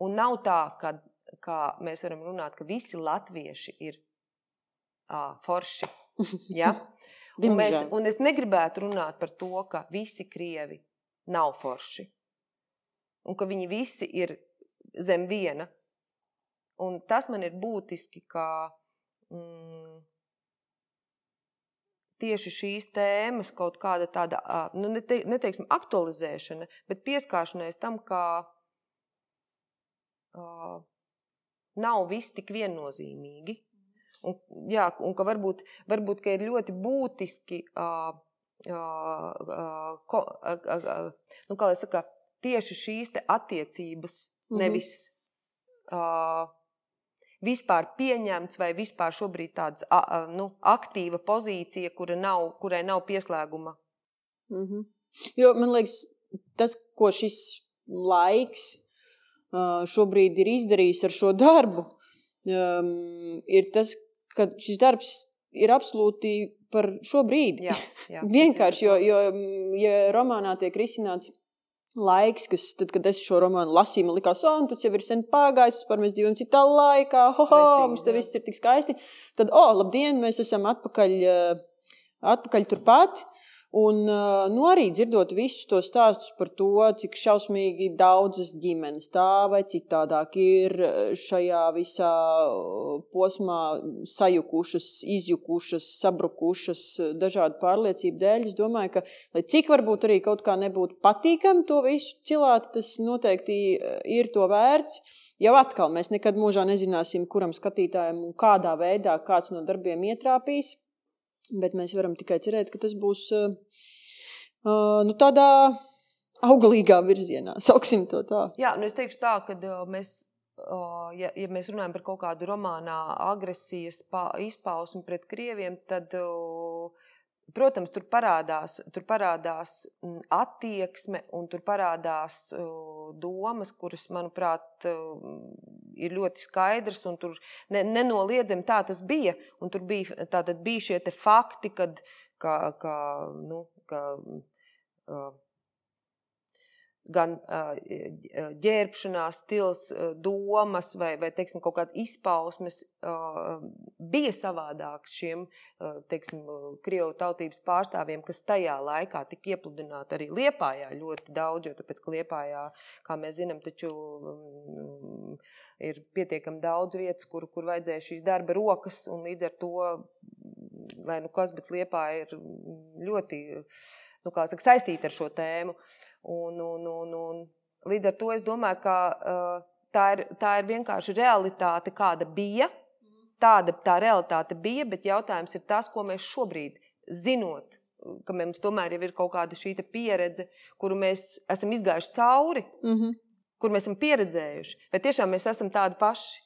Speaker 2: un nav tā, ka kā mēs varam runāt, ka visi latvieši ir uh, forši Ja? Un, mēs, un es negribētu runāt par to, ka visi krievi nav forši. Un ka viņi visi ir zem viena. Un tas man ir būtiski, ka mm, tieši šīs tēmas kaut kāda tāda, nu, nete, neteiksim, aktualizēšana, bet pieskāršanās tam, ka uh, nav viss tik viennozīmīgi. Un, jā, un ka varbūt, varbūt ka ir ļoti būtiski, uh, uh, ko, uh, uh, nu, kā lai saka, tieši šīs attiecības, mm -hmm. nevis uh, vispār pieņemts vai vispār šobrīd tāda nu, aktīva pozīcija, kura nav, kurai nav pieslēguma.
Speaker 1: Mm -hmm. Jo man liekas, tas, ko šis laiks šobrīd ir izdarījis ar šo darbu, um, ir tas, ka šis darbs ir absolūti par šo brīdi. Jā, jā, Vienkārši, jo, jo ja romānā tiek risināts laiks, kas, tad, kad es šo romānu lasīju, man likās, oh, tas jau ir sen pagājis, par mēs dzīvojam citā laikā, ho, ho, mums te viss ir tik skaisti. Tad, oh, labdien, mēs esam atpakaļ, atpakaļ turpat. Un nu, arī dzirdot visus tos stāstus par to, cik šausmīgi daudzas ģimenes tā vai citādāk ir šajā visā posmā sajukušas, izjukušas, sabrukušas dažādu pārliecību dēļ, es domāju, ka, lai cik varbūt arī kaut kā nebūtu patīkami to visu cilāt, tas noteikti ir to vērts. Jau atkal mēs nekad mūžā nezināsim, kuram skatītājam un kādā veidā kāds no darbiem ietrāpīs. Bet mēs varam tikai cerēt, ka tas būs uh, nu, tādā auglīgā virzienā. Sauksim to tā.
Speaker 2: Jā, nu es teikšu tā, ka uh, mēs. Uh, ja, ja mēs runājam par kaut kādu romānā agresijas izpausmi pret krieviem, tad uh, Protams, tur parādās, tur parādās mm, attieksme un tur parādās uh, domas, kuras, manuprāt, uh, ir ļoti skaidrs un tur ne, nenoliedzami tā tas bija. Un tur bija, bija šie fakti, kad, ka, ka, nu, ka, uh, gan ģērbšanās stils, domas vai, vai teiksim, kaut kādas izpausmes bija savādākas šiem teiksim, krievu tautības pārstāvjiem, kas tajā laikā tika iepludināti arī Liepājā ļoti daudz, jo tāpēc, ka Liepājā, kā mēs zinām, taču mm, ir pietiekami daudz vietas, kur, kur vajadzēja šīs darba rokas, un līdz ar to, lai nu kas, bet Liepāja ir ļoti, nu saka, saistīta ar šo tēmu. Uh, Un, un, un, un līdz ar to es domāju, ka uh, tā, ir, tā ir vienkārši realitāte, kāda bija. Tāda tā realitāte bija, bet jautājums ir tas, ko mēs šobrīd zinot, ka mums tomēr ir kaut kāda šī pieredze, kuru mēs esam izgājuši cauri, mm -hmm. kur mēs esam pieredzējuši. Vai tiešām mēs esam tādi paši?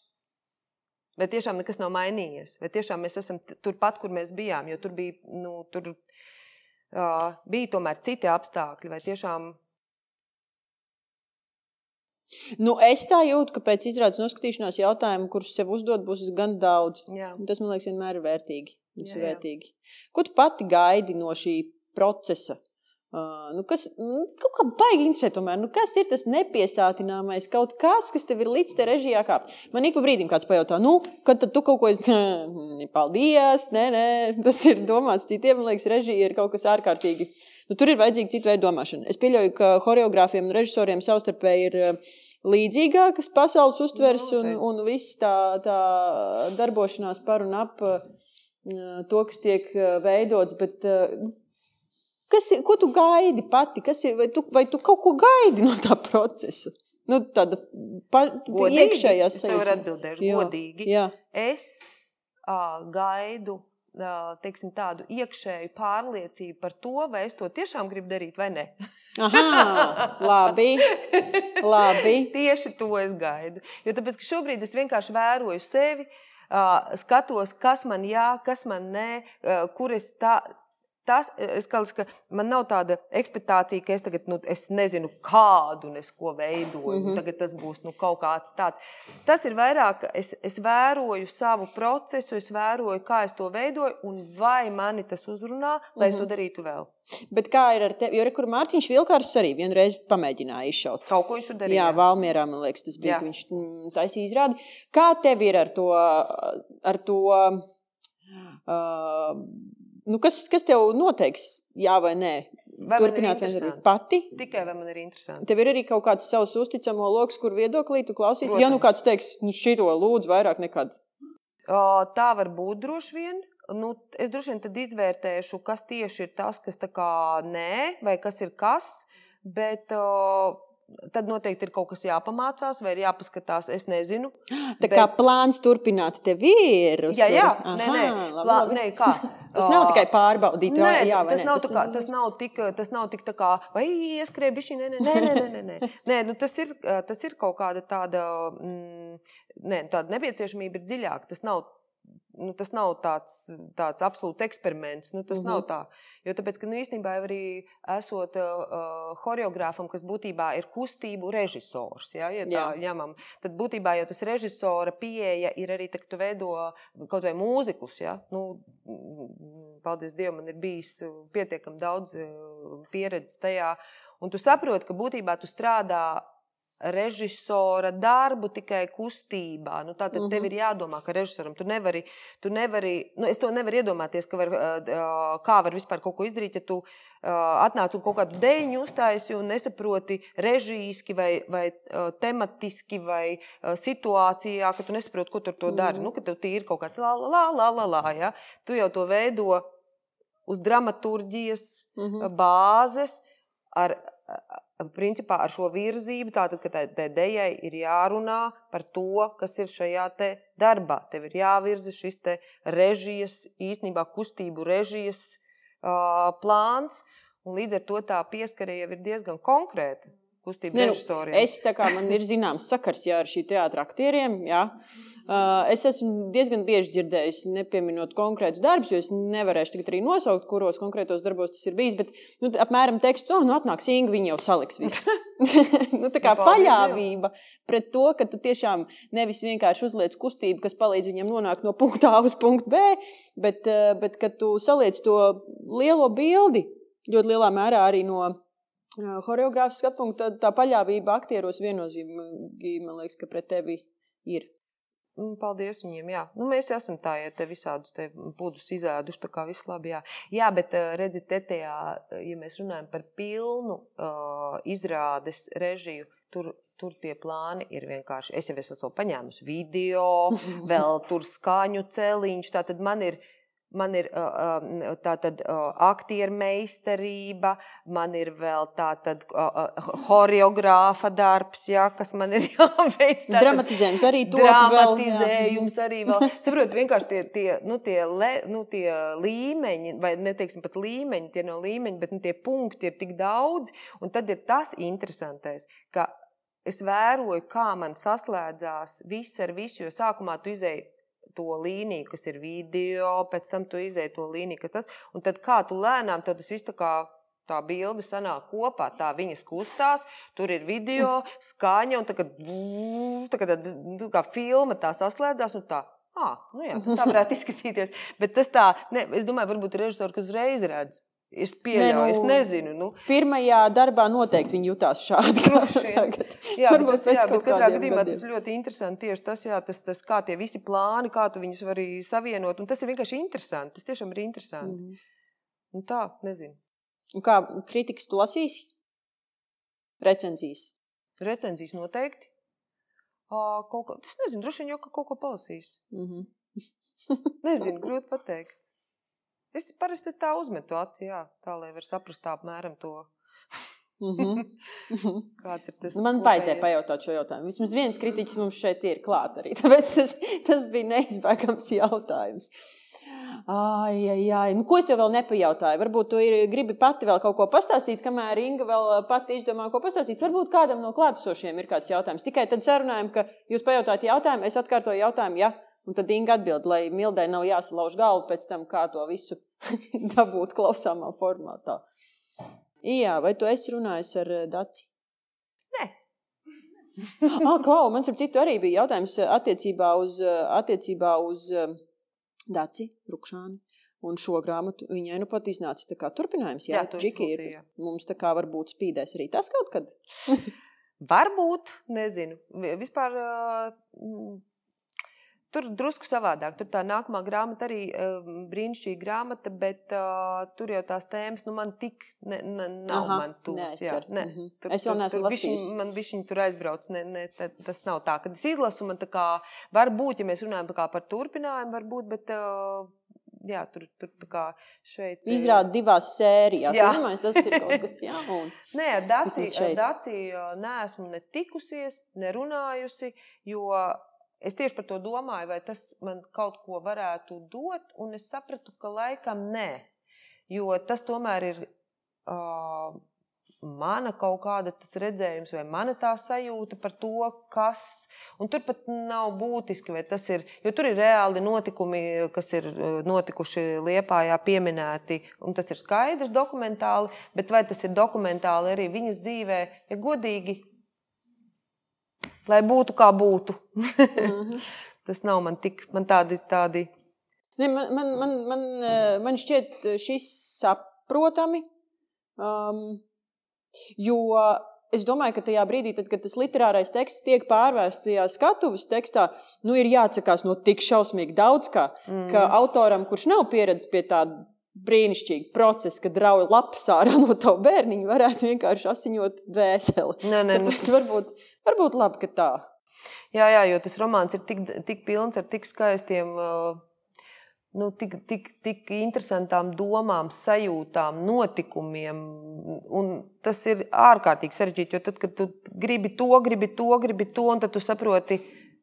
Speaker 2: Vai tiešām nekas nav mainījies? Vai tiešām mēs esam turpat, kur mēs bijām? Jo tur bija, nu, tur, uh, bija tomēr citi apstākļi. Vai tiešām
Speaker 1: Nu, es tā jūtu, ka pēc izrādes noskatīšanās jautājumu, kurus sev uzdod, būs gan daudz. Jā. Tas man liekas, vienmēr ir vērtīgi. Jā, jā. vērtīgi. Ko tu pati gaidi no šī procesa? Uh, nu kas nu, kaut kā baigi interesē, tomēr, nu, kas ir tas nepiesātināmais kaut kas, kas tev ir līdz te režijā kāpt. Man ik pa brīdim kāds pajautā, nu, kad tu kaut ko esi, paldies, nē, nē, tas ir domāts citiem, man liekas, režija ir kaut kas ārkārtīgi. Nu, tur ir vajadzīga cita veida domāšana. Es pieļauju, ka horeogrāfiem un režisoriem savstarpēji ir līdzīgākas pasaules uztveres un, un viss tā, tā darbošanās par un ap to, kas tiek veidots, bet Kas ir, ko tu gaidi pati? Ir, vai, tu, vai tu kaut ko gaidi no tā procesa? Nu, tāda
Speaker 2: iekšējā sajūta. Es tev atbildēšu jā, godīgi. Jā. Es uh, gaidu uh, teiksim, tādu iekšēju pārliecību par to, vai es to tiešām gribu darīt vai nē.
Speaker 1: Aha, labi. labi.
Speaker 2: Tieši to es gaidu. Jo tāpēc, šobrīd es vienkārši vēroju sevi, uh, skatos, kas man jā, kas man nē, uh, kur es tā tas, e, es kāds, ka man nav tāda ekspektācija, ka es tagad nu, es nezinu, kādu un es ko veidoju. Mm -hmm. Tagad tas būs nu, kaut kāds tāds. Tas ir vairāk, es, es vēroju savu procesu, es vēroju, kā es to veidoju un vai mani tas uzrunā, lai mm -hmm. es to mhm. darītu vēl.
Speaker 1: Bet kā ir ar tevi? Jo kur Mārtiņš Vilkārs arī vienreiz pamēģināja izšaut.
Speaker 2: Kaut ko viņš tur darīja.
Speaker 1: Jā, Valmierā, man liekas, tas bija, jā. viņš mm, taisīja izrādi. Kā tev ir ar to, ar to Uh, nu kas, kas tev noteiks, jā vai nē?
Speaker 2: Vai
Speaker 1: Turpināt vienreiz
Speaker 2: interesanti?
Speaker 1: pati.
Speaker 2: Tikai vai man ir interesanti.
Speaker 1: Tev ir arī kaut kāds savs uzticamo lokus, kur viedoklī tu klausies. Ja nu
Speaker 2: Protams.
Speaker 1: kāds teiks, nu šito lūdzu vairāk nekad.
Speaker 2: O, Tā var būt droši vien. Nu, es droši vien tad izvērtēšu, kas tieši ir tas, kas tā kā nē, vai kas ir kas. Bet o, tad noteikti ir kaut kas jāpamācās, vai ir jāpaskatās. Es nezinu.
Speaker 1: Tā kā plāns turpināt tev ir. uz
Speaker 2: Jā, jā,
Speaker 1: Aha,
Speaker 2: nē, nē,
Speaker 1: labi,
Speaker 2: Plā,
Speaker 1: labi.
Speaker 2: nē kā.
Speaker 1: Tas nav tikai pārbaudīt,
Speaker 2: Nē,
Speaker 1: vai jā, vai
Speaker 2: tas,
Speaker 1: nē.
Speaker 2: nav tā kā, tas nav tik, tas nav tik tā kā, vai ieskrēja bišķi, nē, nē, nē, nē, nē, nē, nē. nu, tas, ir, tas ir kaut kāda tāda, mm, nē, tāda nepieciešamība ir dziļāka. Tas nav, nu, tas nav tāds, tāds absolūts eksperiments. Nu, tas mm
Speaker 1: Mhm.
Speaker 2: -hmm. nav tā. Jo tāpēc, ka nu, īstenībā arī esot uh, choreogrāfam, kas būtībā ir kustību režisors, ja, ja tā
Speaker 1: Jā.
Speaker 2: ņemam, tad būtībā jau tas režisora pieeja ir arī, tā, ka tu veido kaut vai mūzikus. Ja? Nu, paldies Dievam, man ir bijis pietiekami daudz uh, pieredzes tajā. Un tu saproti, ka būtībā tu strādā režisora darbu tikai kustībā. Nu, tā tad mm -hmm. tev
Speaker 1: Mhm.
Speaker 2: ir jādomā, ka režisoram tu nevari, tu nevari nu, es to nevaru iedomāties, ka var, kā var vispār kaut ko izdarīt, ja tu atnāc un kaut kādu dēļu uztaisīji un nesaproti režīski vai, vai tematiski vai situācijā, ka tu nesaproti, ko tur to dari.
Speaker 1: Mhm.
Speaker 2: Nu, ka tev tīri kaut kāds la, la, la, la, la, ja? Tu jau to veido uz dramaturģijas
Speaker 1: Mhm.
Speaker 2: bāzes, ar, principā, ar šo virzību. Tātad, ka tai, tai dejai ir jārunā par to, kas ir šajā te darbā. Tev ir jāvirza šis te režijas, īstenībā kustību režijas uh, plāns. Un līdz ar to tā pieskare jau ir diezgan konkrēta kustību
Speaker 1: nu,
Speaker 2: režisoriem.
Speaker 1: Es tā kā man ir zināms sakars jā, ar šī teātra aktieriem. Jā. Uh, es esmu diezgan bieži dzirdējis, nepieminot konkrētus darbus, jo es nevarēšu tagad arī nosaukt, kuros konkrētos darbos tas ir bijis. Bet nu, apmēram teksts, oh, nu atnāks Inga, viņa jau saliks visu. nu, tā kā
Speaker 2: Nu,
Speaker 1: paļāvība pret to, ka tu tiešām nevis vienkārši uzliec kustību, kas palīdz viņam nonākt no punkta A uz punktu B, bet, uh, bet ka tu saliec to lielo bildi ļoti lielā mērā arī no Horeogrāfs skatu punktu, tad tā paļāvība aktieros viennozīmīgi, man liekas, ka pret tevi ir.
Speaker 2: Mm, Paldies viņiem. Jā. Nu, mēs esam tā, ja te visādus te pūdus izēduši, tā kā viss labi. Jā, jā bet redziet, te tajā, ja mēs runājam par pilnu uh, izrādes režiju, tur, tur tie plāni ir vienkārši. Es jau esmu paņēmusi video, vēl tur skaņu celiņš. Tātad man ir. Man ir tāda aktieru meistarība, man ir vēl tāda choreogrāfa darbs, ja, kas man ir jāveic. Tātad-
Speaker 1: Dramatizējums arī vēl, jā.
Speaker 2: dramatizējums arī vēl. Saprotiet, vienkārši tie, tie, nu, tie, le, nu, tie līmeņi, vai neteiksim pat līmeņi, tie no līmeņi, bet nu, tie punkti ir tik daudz. Un tad ir tas interesantais, ka es vēroju, kā man saslēdzās viss ar visu, jo sākumā tu izēji to līniju, kas ir video, pēc tam tu izēji to līniju, kas tas, un tad kā tu lēnām, tad tas viss tā kā tā bilde sanāk kopā, tā viņas kustās, tur ir video, skaņa, un tā kā, tā kā, tā, tā kā filma tā saslēdzās, un tā, ah, nu jā, tā varētu izskatīties, bet tas tā, ne, es domāju, varbūt ir režisori, kas uzreiz redz, es pieļauju,
Speaker 1: nu,
Speaker 2: es nezinu, nu,
Speaker 1: Pirmajā darbā noteikti viņi jutās šādi. tagad.
Speaker 2: Jā,
Speaker 1: Varbūt
Speaker 2: tas, jā, bet katrā gadījumā
Speaker 1: gadiem.
Speaker 2: tas ļoti interesanti. Tieši tas, jā, tas, tas, kā tie visi plāni, kā tu viņus vari savienot. Un tas ir vienkārši interesanti. Tas tiešām ir interesanti. Mm.
Speaker 1: Mhm.
Speaker 2: Un tā, nezinu.
Speaker 1: Un Kā kritikas tu lasīsi? Recenzijas.
Speaker 2: Recenzijas noteikti. Ā, Kaut ko, es nezinu, droši vien jau ka kaut ko palasīs.
Speaker 1: Mhm.
Speaker 2: Nezinu, grūti pateikt. Es parasti tā uzmetu acī, jā, tā lai var saprast apmēram to,
Speaker 1: Mhm. Mhm.
Speaker 2: kāds ir tas.
Speaker 1: Nu, Man vajadzēja
Speaker 2: kopējais.
Speaker 1: pajautāt šo jautājumu. Vismaz viens kritiķis mums šeit ir klāt arī. Tāpēc tas, tas bija neizbēgams jautājums. Ai, ai, ai. Nu, ko es tev vēl nepajautāju? Varbūt tu ir, gribi pati vēl kaut ko pastāstīt, kamēr Inga vēl pati izdomā, ko pastāstīt. Varbūt kādam no klātesošiem ir kāds jautājums. Tikai tad sarunājam, ka jūs pajautājat jautājumu, es atkārtoju jautājumu, ja, un tad Inga atbild, lai Mildai nav jāsalauž galva pēc tam, kā to visu dabūt klausāmā formātā. Jā, vai tu esi runājis ar eh, Daci?
Speaker 2: Nē.
Speaker 1: ah, Klau, man ap citu arī bija jautājums eh, attiecībā uz, eh, attiecībā uz Daci Rukšānu. Un šo grāmatu viņai nu pat iznāca tā kā turpinājums. Jā,
Speaker 2: Jā,
Speaker 1: Džiki ir. Mums tā kā varbūt spīdēs arī tas kaut kad.
Speaker 2: Varbūt, nezinu. Vi- Vispār Tur drusku savādāk. Tur tā nākamā grāmata arī uh, brīnišķīga grāmata, bet uh, tur jau tās tēmas nu, man tik ne, ne, nav
Speaker 1: Aha,
Speaker 2: man tūs. Jā, ne.
Speaker 1: Mhm.
Speaker 2: Tur,
Speaker 1: Es
Speaker 2: tur-
Speaker 1: neesmu lasījusi.
Speaker 2: Man bija tur aizbrauc. Ne, ne, ta- tas nav tā, ka es izlasu. Man tā kā var būt, ja mēs runājam kā par turpinājumu, varbūt, bet uh, jā, tur, tur tā kā šeit.
Speaker 1: Izrāda divās sērijās.
Speaker 2: Jā.
Speaker 1: Iedomājies, tas ir kaut kas jauns.
Speaker 2: Nē, ar Dāciju, neesmu ne tikusies, ne runājusi, jo es tieši par to domāju, vai tas man kaut ko varētu dot, un es sapratu, ka laikam nē. Jo tas tomēr ir uh, mana kaut kāda redzējums, vai mana tā sajūta par to, kas. Un tur pat nav būtiski, vai tas ir. Jo tur ir reāli notikumi, kas ir notikuši Liepājā, pieminēti. Un tas ir skaidrs dokumentāli, bet vai tas ir dokumentāli arī viņas dzīvē, ja godīgi, lai būtu kā būtu.
Speaker 1: Mhm.
Speaker 2: tas nav man tik, man tādi, tādi
Speaker 1: Ne, man, man, man, man, eh, man šķiet eh, šis saprotami. Um, jo es domāju, ka tajā brīdī, tad, kad tas literārais teksts tiek pārvērsts tajā skatuves tekstā, nu, ir jāatsakās no tik šausmīgi daudz, kā, mm. ka autoram, kurš nav pieredzējis pie tāda brīnišķīga procesa, kad rauj lapas ārā no tā bērniņa, varētu vienkārši asiņot dvēseli.
Speaker 2: Nē, nē, nu,
Speaker 1: Tāpēc varbūt, varbūt labi, ka tā.
Speaker 2: Jā, jā, jo tas romāns ir tik, tik pilns ar tik skaistiem, nu, tik, tik, tik interesantām domām, sajūtām, notikumiem. Un tas ir ārkārtīgi sarežģīti, jo tad, kad tu gribi to, gribi to, gribi to, un tad tu saproti.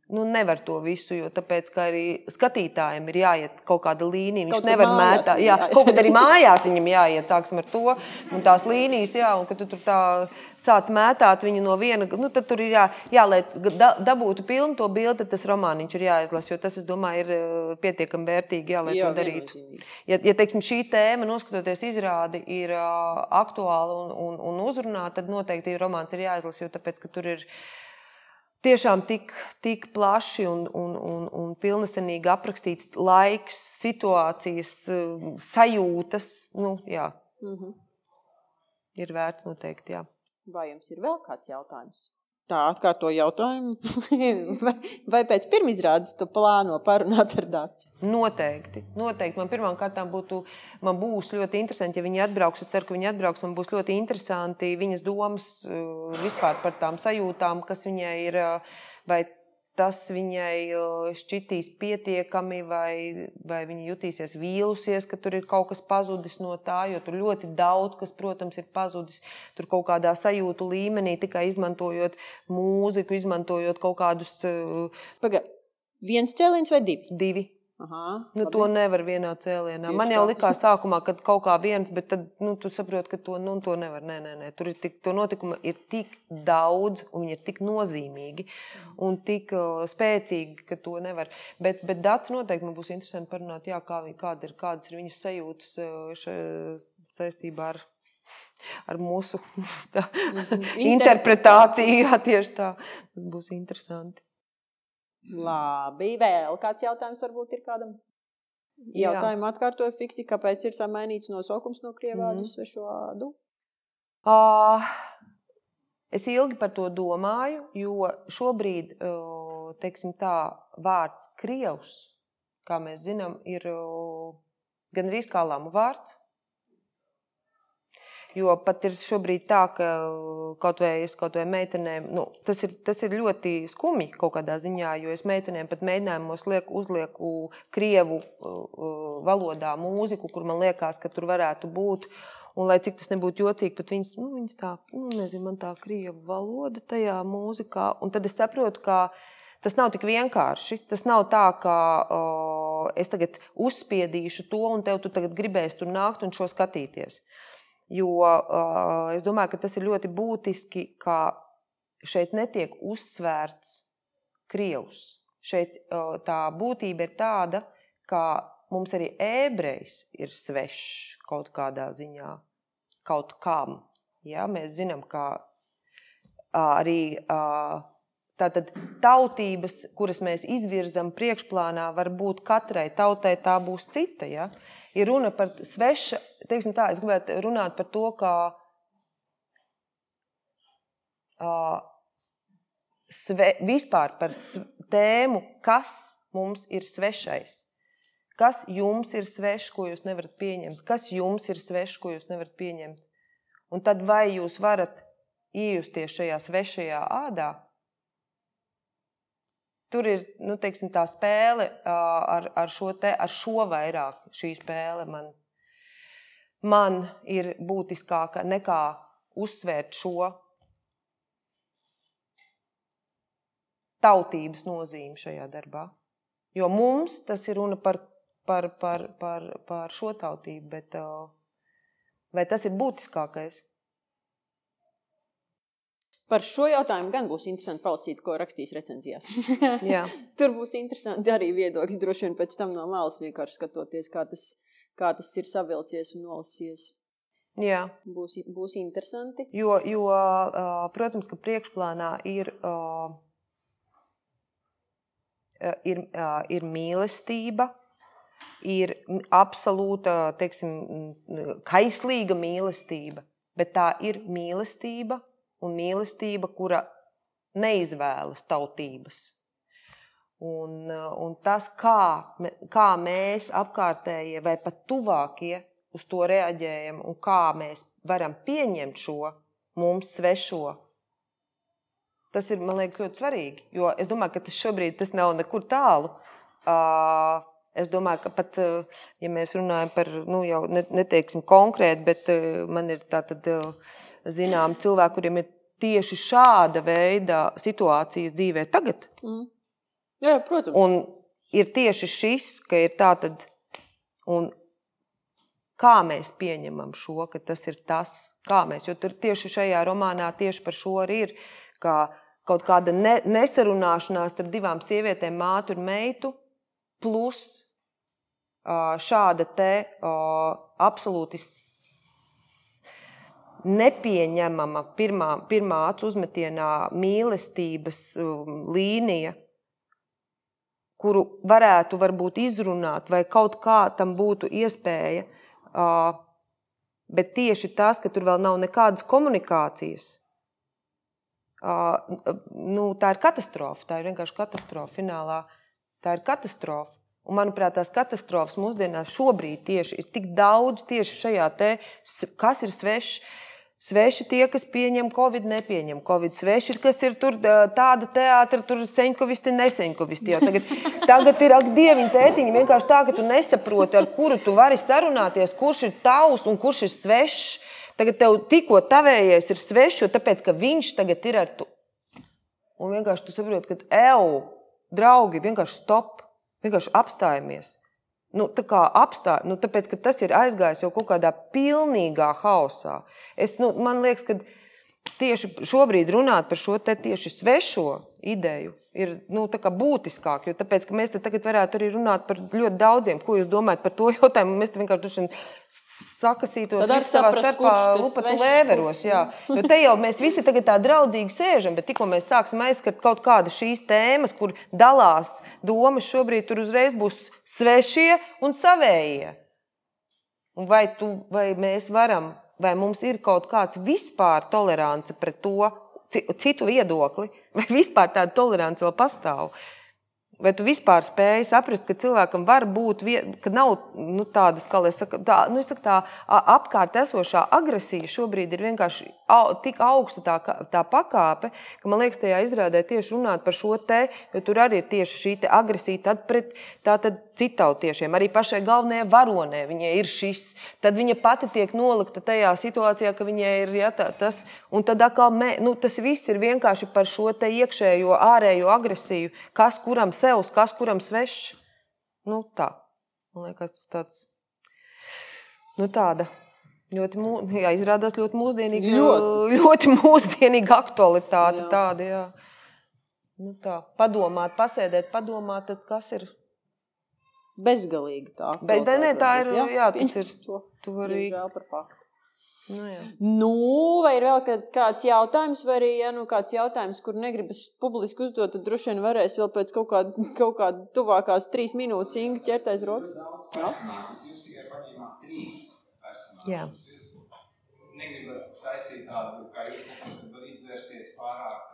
Speaker 2: Nu, nevar to visu, jo tāpēc, arī skatītājiem ir jāiet kaut kāda līnija. Viņš
Speaker 1: Kaut
Speaker 2: nevar mētāt. Jā,
Speaker 1: jāiet.
Speaker 2: kaut kad arī mājās viņam jāiet, sāksim ar to. Un tās līnijas, jā, un kad tu tur tā sāc mētāt viņu no viena, nu, tad tur ir jā, jā lai da, dabūtu pilnu to bildi, tas romāniņš ir jāizlasa, jo tas, es domāju, ir eh, pietiekami vērtīgi, jā, lai
Speaker 1: Jā,
Speaker 2: to darītu. Ja, ja teiksim, šī tēma, noskatoties izrādi, ir uh, aktuāla un, un, un uzrunāta, tad noteikti romāns ir jāizlasa, jo tāpēc, ka tur ir tiešām tik, tik plaši un, un, un, un pilnesenīgi aprakstīts laiks, situācijas, uh, sajūtas. Nu, jā,
Speaker 1: Mhm.
Speaker 2: ir vērts noteikti. Jā.
Speaker 1: Vai jums ir vēl kāds jautājums? Tā atkārto jautājumu. vai, vai pēc pirmizrādes tu plāno parunāt ar Dāci?
Speaker 2: Noteikti. Noteikti. Man pirmām kārtām būtu, man būs ļoti interesanti, ja viņi atbrauks. Es ceru, ka viņi atbrauks. Man būs ļoti interesanti viņas domas uh, vispār par tām sajūtām, kas viņai ir. uh, Vai tas viņai šķitīs pietiekami, vai, vai viņa jutīsies vīlusies, ka tur ir kaut kas pazudis no tā, jo tur ļoti daudz kas, protams, ir pazudis. Tur kaut kādā sajūtu līmenī, tikai izmantojot mūziku, izmantojot kaut kādus
Speaker 1: Paga, viens cēliens vai divi?
Speaker 2: divi.
Speaker 1: Aha,
Speaker 2: Nu,
Speaker 1: labi.
Speaker 2: to nevar vienā cēlienā.
Speaker 1: Tieši
Speaker 2: Man jau
Speaker 1: tā.
Speaker 2: likās sākumā, ka kaut kā viens, bet tad nu, tu saproti, ka to, nu, to nevar. Nē, nē, nē. Tur ir tik, to notikumu ir tik daudz, un viņi ir tik nozīmīgi un tik uh, spēcīgi, ka to nevar. Bet, bet dats noteikti būs interesanti parunāt, jā, kā, kāda ir, kādas ir viņas sajūtas uh, še- saistībā ar. Ar mūsu tā,
Speaker 1: Mhm.
Speaker 2: interpretāciju, jā, tieši tā. Tas būs interesanti.
Speaker 1: Labi, vēl kāds jautājums varbūt ir kādam? Jautājumu atkārtoju fiksi, kāpēc ir samainīts nosaukums no krievādu uz svešo ādu?
Speaker 2: Uh, es ilgi par to domāju, jo šobrīd uh, teiksim, tā, vārds krievs, kā mēs zinām, ir uh, gandrīz kā lamu vārds. Jo pat ir šobrīd tā, ka kaut vai es kaut vai meitenēm, nu, tas, ir, tas ir ļoti skumji kaut kādā ziņā, jo es meitenēm pat mēģinājumos lieku, uzlieku krievu uh, valodā mūziku, kur man liekas, ka tur varētu būt. Un, lai cik tas nebūtu jocīgi, bet viņas, nu, viņas tā, nu, nezinu, man tā krievu valoda tajā mūzikā. Un tad es saprotu, ka tas nav tik vienkārši. Tas nav tā, ka uh, es tagad uzspiedīšu to, un tev tu tagad gribēsi tur nākt un šo skatīties. Jo uh, es domāju, ka tas ir ļoti būtiski, ka šeit netiek uzsvērts krievs. Šeit uh, tā būtība ir tāda, ka mums arī ebrejs ir svešs kaut kādā ziņā, kaut kam. Ja? Mēs zinām, ka arī uh, tātad, tautības, kuras mēs izvirzam priekšplānā, var būt katrai tautai tā būs cita. Ja? Ir runa par svešu, teiksim tā, es gribētu runāt par to, ka uh, sve, vispār par tēmu, kas mums ir svešais? Kas jums ir svešs, ko jūs nevarat pieņemt? Kas jums ir svešs, ko jūs nevarat pieņemt? Un tad vai jūs varat iejusties šajā svešajā ādā? Tur ir nu, teiksim, tā spēle ar, ar, šo te, ar šo vairāk. Šī spēle man, man ir būtiskāka nekā uzsvērt šo tautības nozīmi šajā darbā. Jo mums tas ir runa par, par, par, par, par šo tautību, bet vai tas ir būtiskākais?
Speaker 1: Par šo jautājumu gan būs interesanti palasīt, ko rakstīs recenzijās. Tur būs interesanti arī viedokļi. Droši vien pēc tam no malas vienkārši skatoties, kā tas, kā tas ir savilcies un nolasies.
Speaker 2: Jā.
Speaker 1: Būs, būs interesanti.
Speaker 2: Jo, jo, protams, ka priekšplānā ir ir, ir mīlestība, ir absolūta, teiksim, kaislīga mīlestība, bet tā ir mīlestība un mīlestība, kura neizvēlas tautības. Un, eh, un tas, kā, kā mēs apkārtējie vai pat tuvākie uz to reaģējam un kā mēs varam pieņemt šo mums svešo Tas ir, man liekas, ļoti svarīgi. Jo es domāju, ka tas šobrīd tas nav nekur tālu. Uh, es domāju, ka pat, ja mēs runājam par, nu, jau neteiksim konkrēti, bet man ir tātad zinām cilvēki, kuriem ir tieši šāda veida situācijas dzīvē tagad.
Speaker 1: Mm. Jā, protams.
Speaker 2: Un ir tieši šis, ka ir tā tad, un kā mēs pieņemam šo, ka tas ir tas, kā mēs, jo tur tieši šajā romānā tieši par šo arī ir, kā kaut kāda ne, nesarunāšanās starp divām sievietēm, mātu un meitu, plus šāda te absolūti nepieņemama pirmā, pirmā acu uzmetienā mīlestības līnija, kuru varētu varbūt izrunāt, vai kaut kā tam būtu iespēja. Bet tieši tas, ka tur vēl nav nekādas komunikācijas, nu, tā ir katastrofa. Tā ir vienkārši katastrofa finālā. Tā ir katastrofa. Un, manuprāt, tās katastrofas mūsdienās šobrīd tieši ir tik daudz tieši šajā te, kas ir svešs. Sveši tie, kas pieņem covid, nepieņem covid. Sveši, kas ir tur tāda teātra, tur senkovisti, nesenkovisti. Jau tagad, tagad ir, ak, dieviņ, tētiņi, vienkārši tā, ka tu nesaproti, ar kuru tu vari sarunāties, kurš ir tavs un kurš ir svešs. Tagad tev tikko tavējais ir svešs, jo tāpēc, ka viņš tagad ir ar tu. Un vienkārši tu saproti, ka eju, draugi, vienkārši stop, vienkārši apstājamies. Nu, tā kā apstāj, nu, tāpēc, ka tas ir aizgājis jau kaut kādā pilnīgā haosā. Es, nu, man liekas, ka tieši šobrīd runāt par šo tieši svešo ideju ir nu, būtiskāk. Jo tāpēc, mēs te tagad varētu arī runāt par ļoti daudziem, ko jūs domājat par to jautājumu. Mēs vienkārši sakasītos savā starpā, lupatu lēveros. Jā. Jo te jau mēs visi tagad tā draudzīgi sēžam, bet tikko mēs sāksim aizskart kaut kādu šīs tēmas, kur dalās domas, šobrīd tur uzreiz būs svešie un savējie. Un vai, tu, vai mēs varam, vai mums ir kaut kāds vispār tolerance pret to, citu viedokli, vai vispār tāda tolerance vēl pastāv. Vai tu vispār spēj saprast, ka cilvēkam var būt, ka nav nu, tādas, kā saka, tā, nu, saku, tā apkārt esošā agresija šobrīd ir vienkārši au, tik augsta tā, tā pakāpe, ka man liekas, tajā izrādē tieši runāt par šo te, jo tur arī ir tieši šī agresija pret citautiešiem. Arī pašai galvenajai varonē viņai ir šis. Tad viņa pati tiek nolikta tajā situācijā, ka viņai ir ja, tā, tas. Un tad atkal mē, nu, tas viss ir vienkārši par šo iekšējo, ārējo agresiju, kas kuram sev sevs, kas kuram svešs. Nu, tā. Man liekas, tas tāds nu, tāda. Ļoti, jā, izrādās ļoti mūsdienīga, ļoti, ļoti mūsdienīga aktualitāte. Jā. Tāda, jā. Nu, tā. Padomāt, pasēdēt, padomāt, kas ir.
Speaker 1: Bezgalīgi tā.
Speaker 2: Bet, ne, tā ir. Jā, jā tas ir.
Speaker 1: To, to arī. Par faktu.
Speaker 2: Nu, jā.
Speaker 1: nu, vai ir vēl kāds jautājums, vai arī ja, nu, kāds jautājums, kur negribas publiski uzdot, tad droši vien varēs vēl pēc kaut kāda, kaut kāda tuvākās trīs minūtes Inga ķertais rokas.
Speaker 3: Jā. Jā. Negribat taisīt tādu, kā jūs sakat, ka var izvērsties pārāk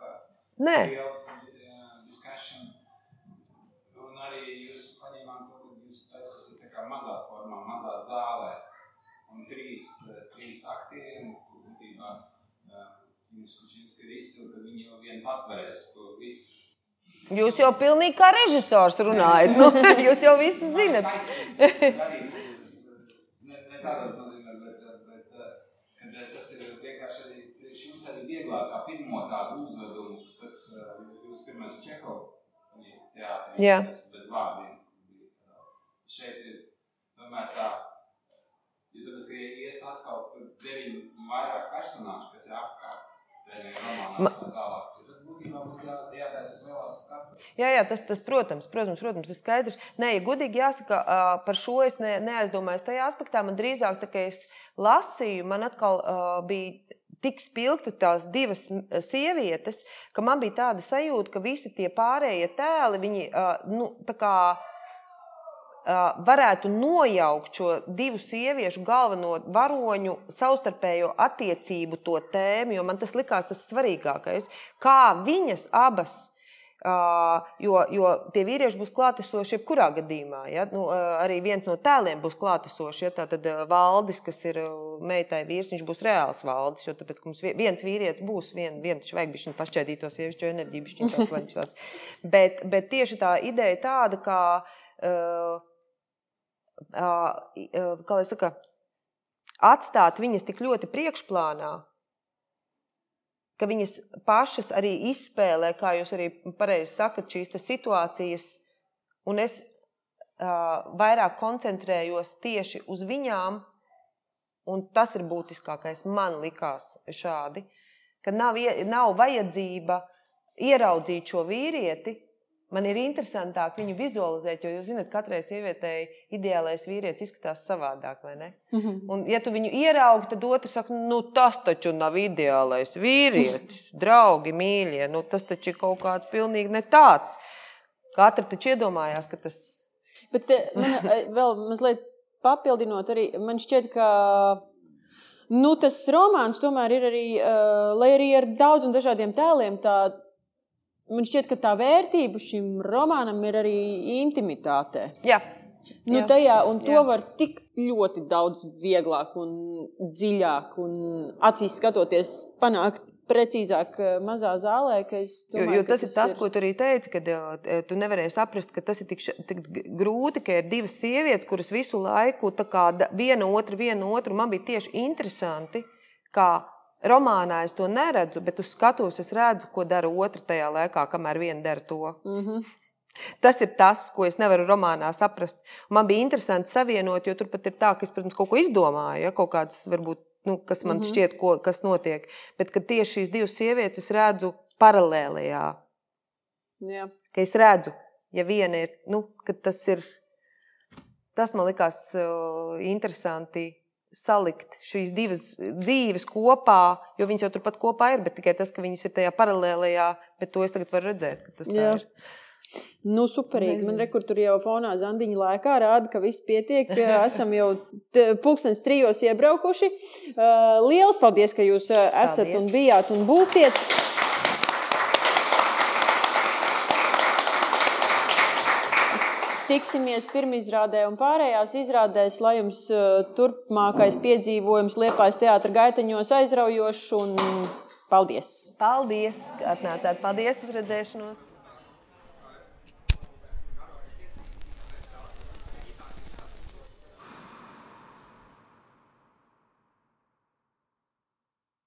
Speaker 2: Nē.
Speaker 3: liels uh, discussion. Un arī jūs paņēmāt to, ka jūs taisat tā kā mazā formā, mazā zālē. Un trīs, trīs aktieri, būtībā Viņas Kučinska ir izcila, ka viņi jau vien patvarēs to visu.
Speaker 2: Jūs jau pilnīgi kā režisors runājat. Nu, jūs jau visu zinat.
Speaker 3: tas ir vienkārši arī jums arī vieglāk kā pirmo tādu uzvedumu, kas jūs pirmais Čehov teātrī, bez, bez vārdiem. Šeit ir tomēr tā, tāpēc, ka ies atkal tur deviņi vairāk personāžu, kas ir apkārt, Ma...
Speaker 2: Jā, jā, tas, tas protams, protams, protams, ir skaidrs. Nē, ja godīgi jāsaka, par šo es ne, neaizdomājos tajā aspektā. Man drīzāk tā kā es lasīju, man atkal uh, bija tik spilgti tās divas sievietes, ka man bija tāda sajūta, ka visi tie pārējie tēli, viņi uh, nu, tā kā varētu nojaukt šo divu sieviešu galveno varoņu savstarpējo attiecību to tēmu, jo man tas likās tas svarīgākais. Kā viņas abas jo, jo tie vīrieši būs klātesoši jebkurā gadījumā. Ja? Nu, arī viens no tēliem būs klātesošs. Ja? Tad uh, valdis, kas ir meitai vīrs, viņš būs reāls valdis. Jo tāpēc, mums viens vīrietis būs, vien, vien taču vajag viņa pašķēdīt to sieviešu enerģiju, viņš tāds vaļņš. Bet, bet tieši tā ideja tāda, ka uh, kā lai saka, atstāt viņas tik ļoti priekšplānā, ka viņas pašas arī izspēlē, kā jūs arī pareizi sakat, šīs situācijas, un es uh, vairāk koncentrējos tieši uz viņām, un tas ir būtiskākais man likās šādi, ka nav, nav vajadzība ieraudzīt šo vīrieti, Man ir interesantāk viņu vizualizēt, jo jūs zināt, katrai sievietei ideālais vīrietis izskatās savādāk, vai ne? Mm -hmm. Un, ja tu viņu ieraugi, tad otrs saka, nu tas taču nav ideālais vīrietis, draugi, mīļie, nu tas taču ir kaut kāds pilnīgi ne tāds. Katra taču iedomājās, ka tas.
Speaker 1: Bet eh, man eh, vēl mazliet papildinot arī, man šķiet, ka nu, tas romāns tomēr ir arī, uh, lai arī ar daudziem dažādiem tēliem, tā man šķiet, ka tā vērtība šim romānam ir arī intimitātē.
Speaker 2: Jā.
Speaker 1: Nu, jā. Tajā, un to Jā. var tik ļoti daudz vieglāk un dziļāk un acīs skatoties, panākt precīzāk eh, mazā zālē.
Speaker 2: Domāju, jo, jo tas, tas ir tas, ir... ko tu arī teici, kad uh, tu nevarēji saprast, ka tas ir tik, tik grūti, ka ir divas sievietes, kuras visu laiku viena otru, viena otru. Man bija tieši interesanti, kā Romānā es to neredzu, bet uz skatuves es redzu, ko dara otra tajā laikā, kamēr viena dara to. Mm -hmm. Tas ir tas, ko es nevaru romānā saprast. Man bija interesanti savienot, jo tur pat ir tā, ka es, protams, kaut ko izdomāju, ja, kaut kādas, varbūt, nu, kas man mm -hmm. šķiet, ko, kas notiek. Bet tieši šīs divas sievietes redzu paralēlajā.
Speaker 1: Jā.
Speaker 2: Ka es redzu, ja viena ir, nu, tas ir, tas man likās uh, interesanti salikt šīs divas dzīves kopā, jo viņas jau turpat kopā ir, bet tikai tas, ka viņas ir tajā paralēlajā, bet to es tagad varu redzēt, ka tas Jā. ir.
Speaker 1: Nu, superīgi. Nezinu. Man rekur tur jau fonā zandiņa laikā rāda, ka viss pietiek. Esam jau pulkstens trijos iebraukuši. Uh, liels paldies, ka jūs uh, esat paldies. un bijāt un būsiet. Tiksimies pirmizrādē un pārējās izrādēs, lai jums uh, turpmākais piedzīvojums Liepājas teātra gaitaņos aizraujošs un paldies!
Speaker 2: Paldies, ka atnācāt! Paldies uz redzēšanos!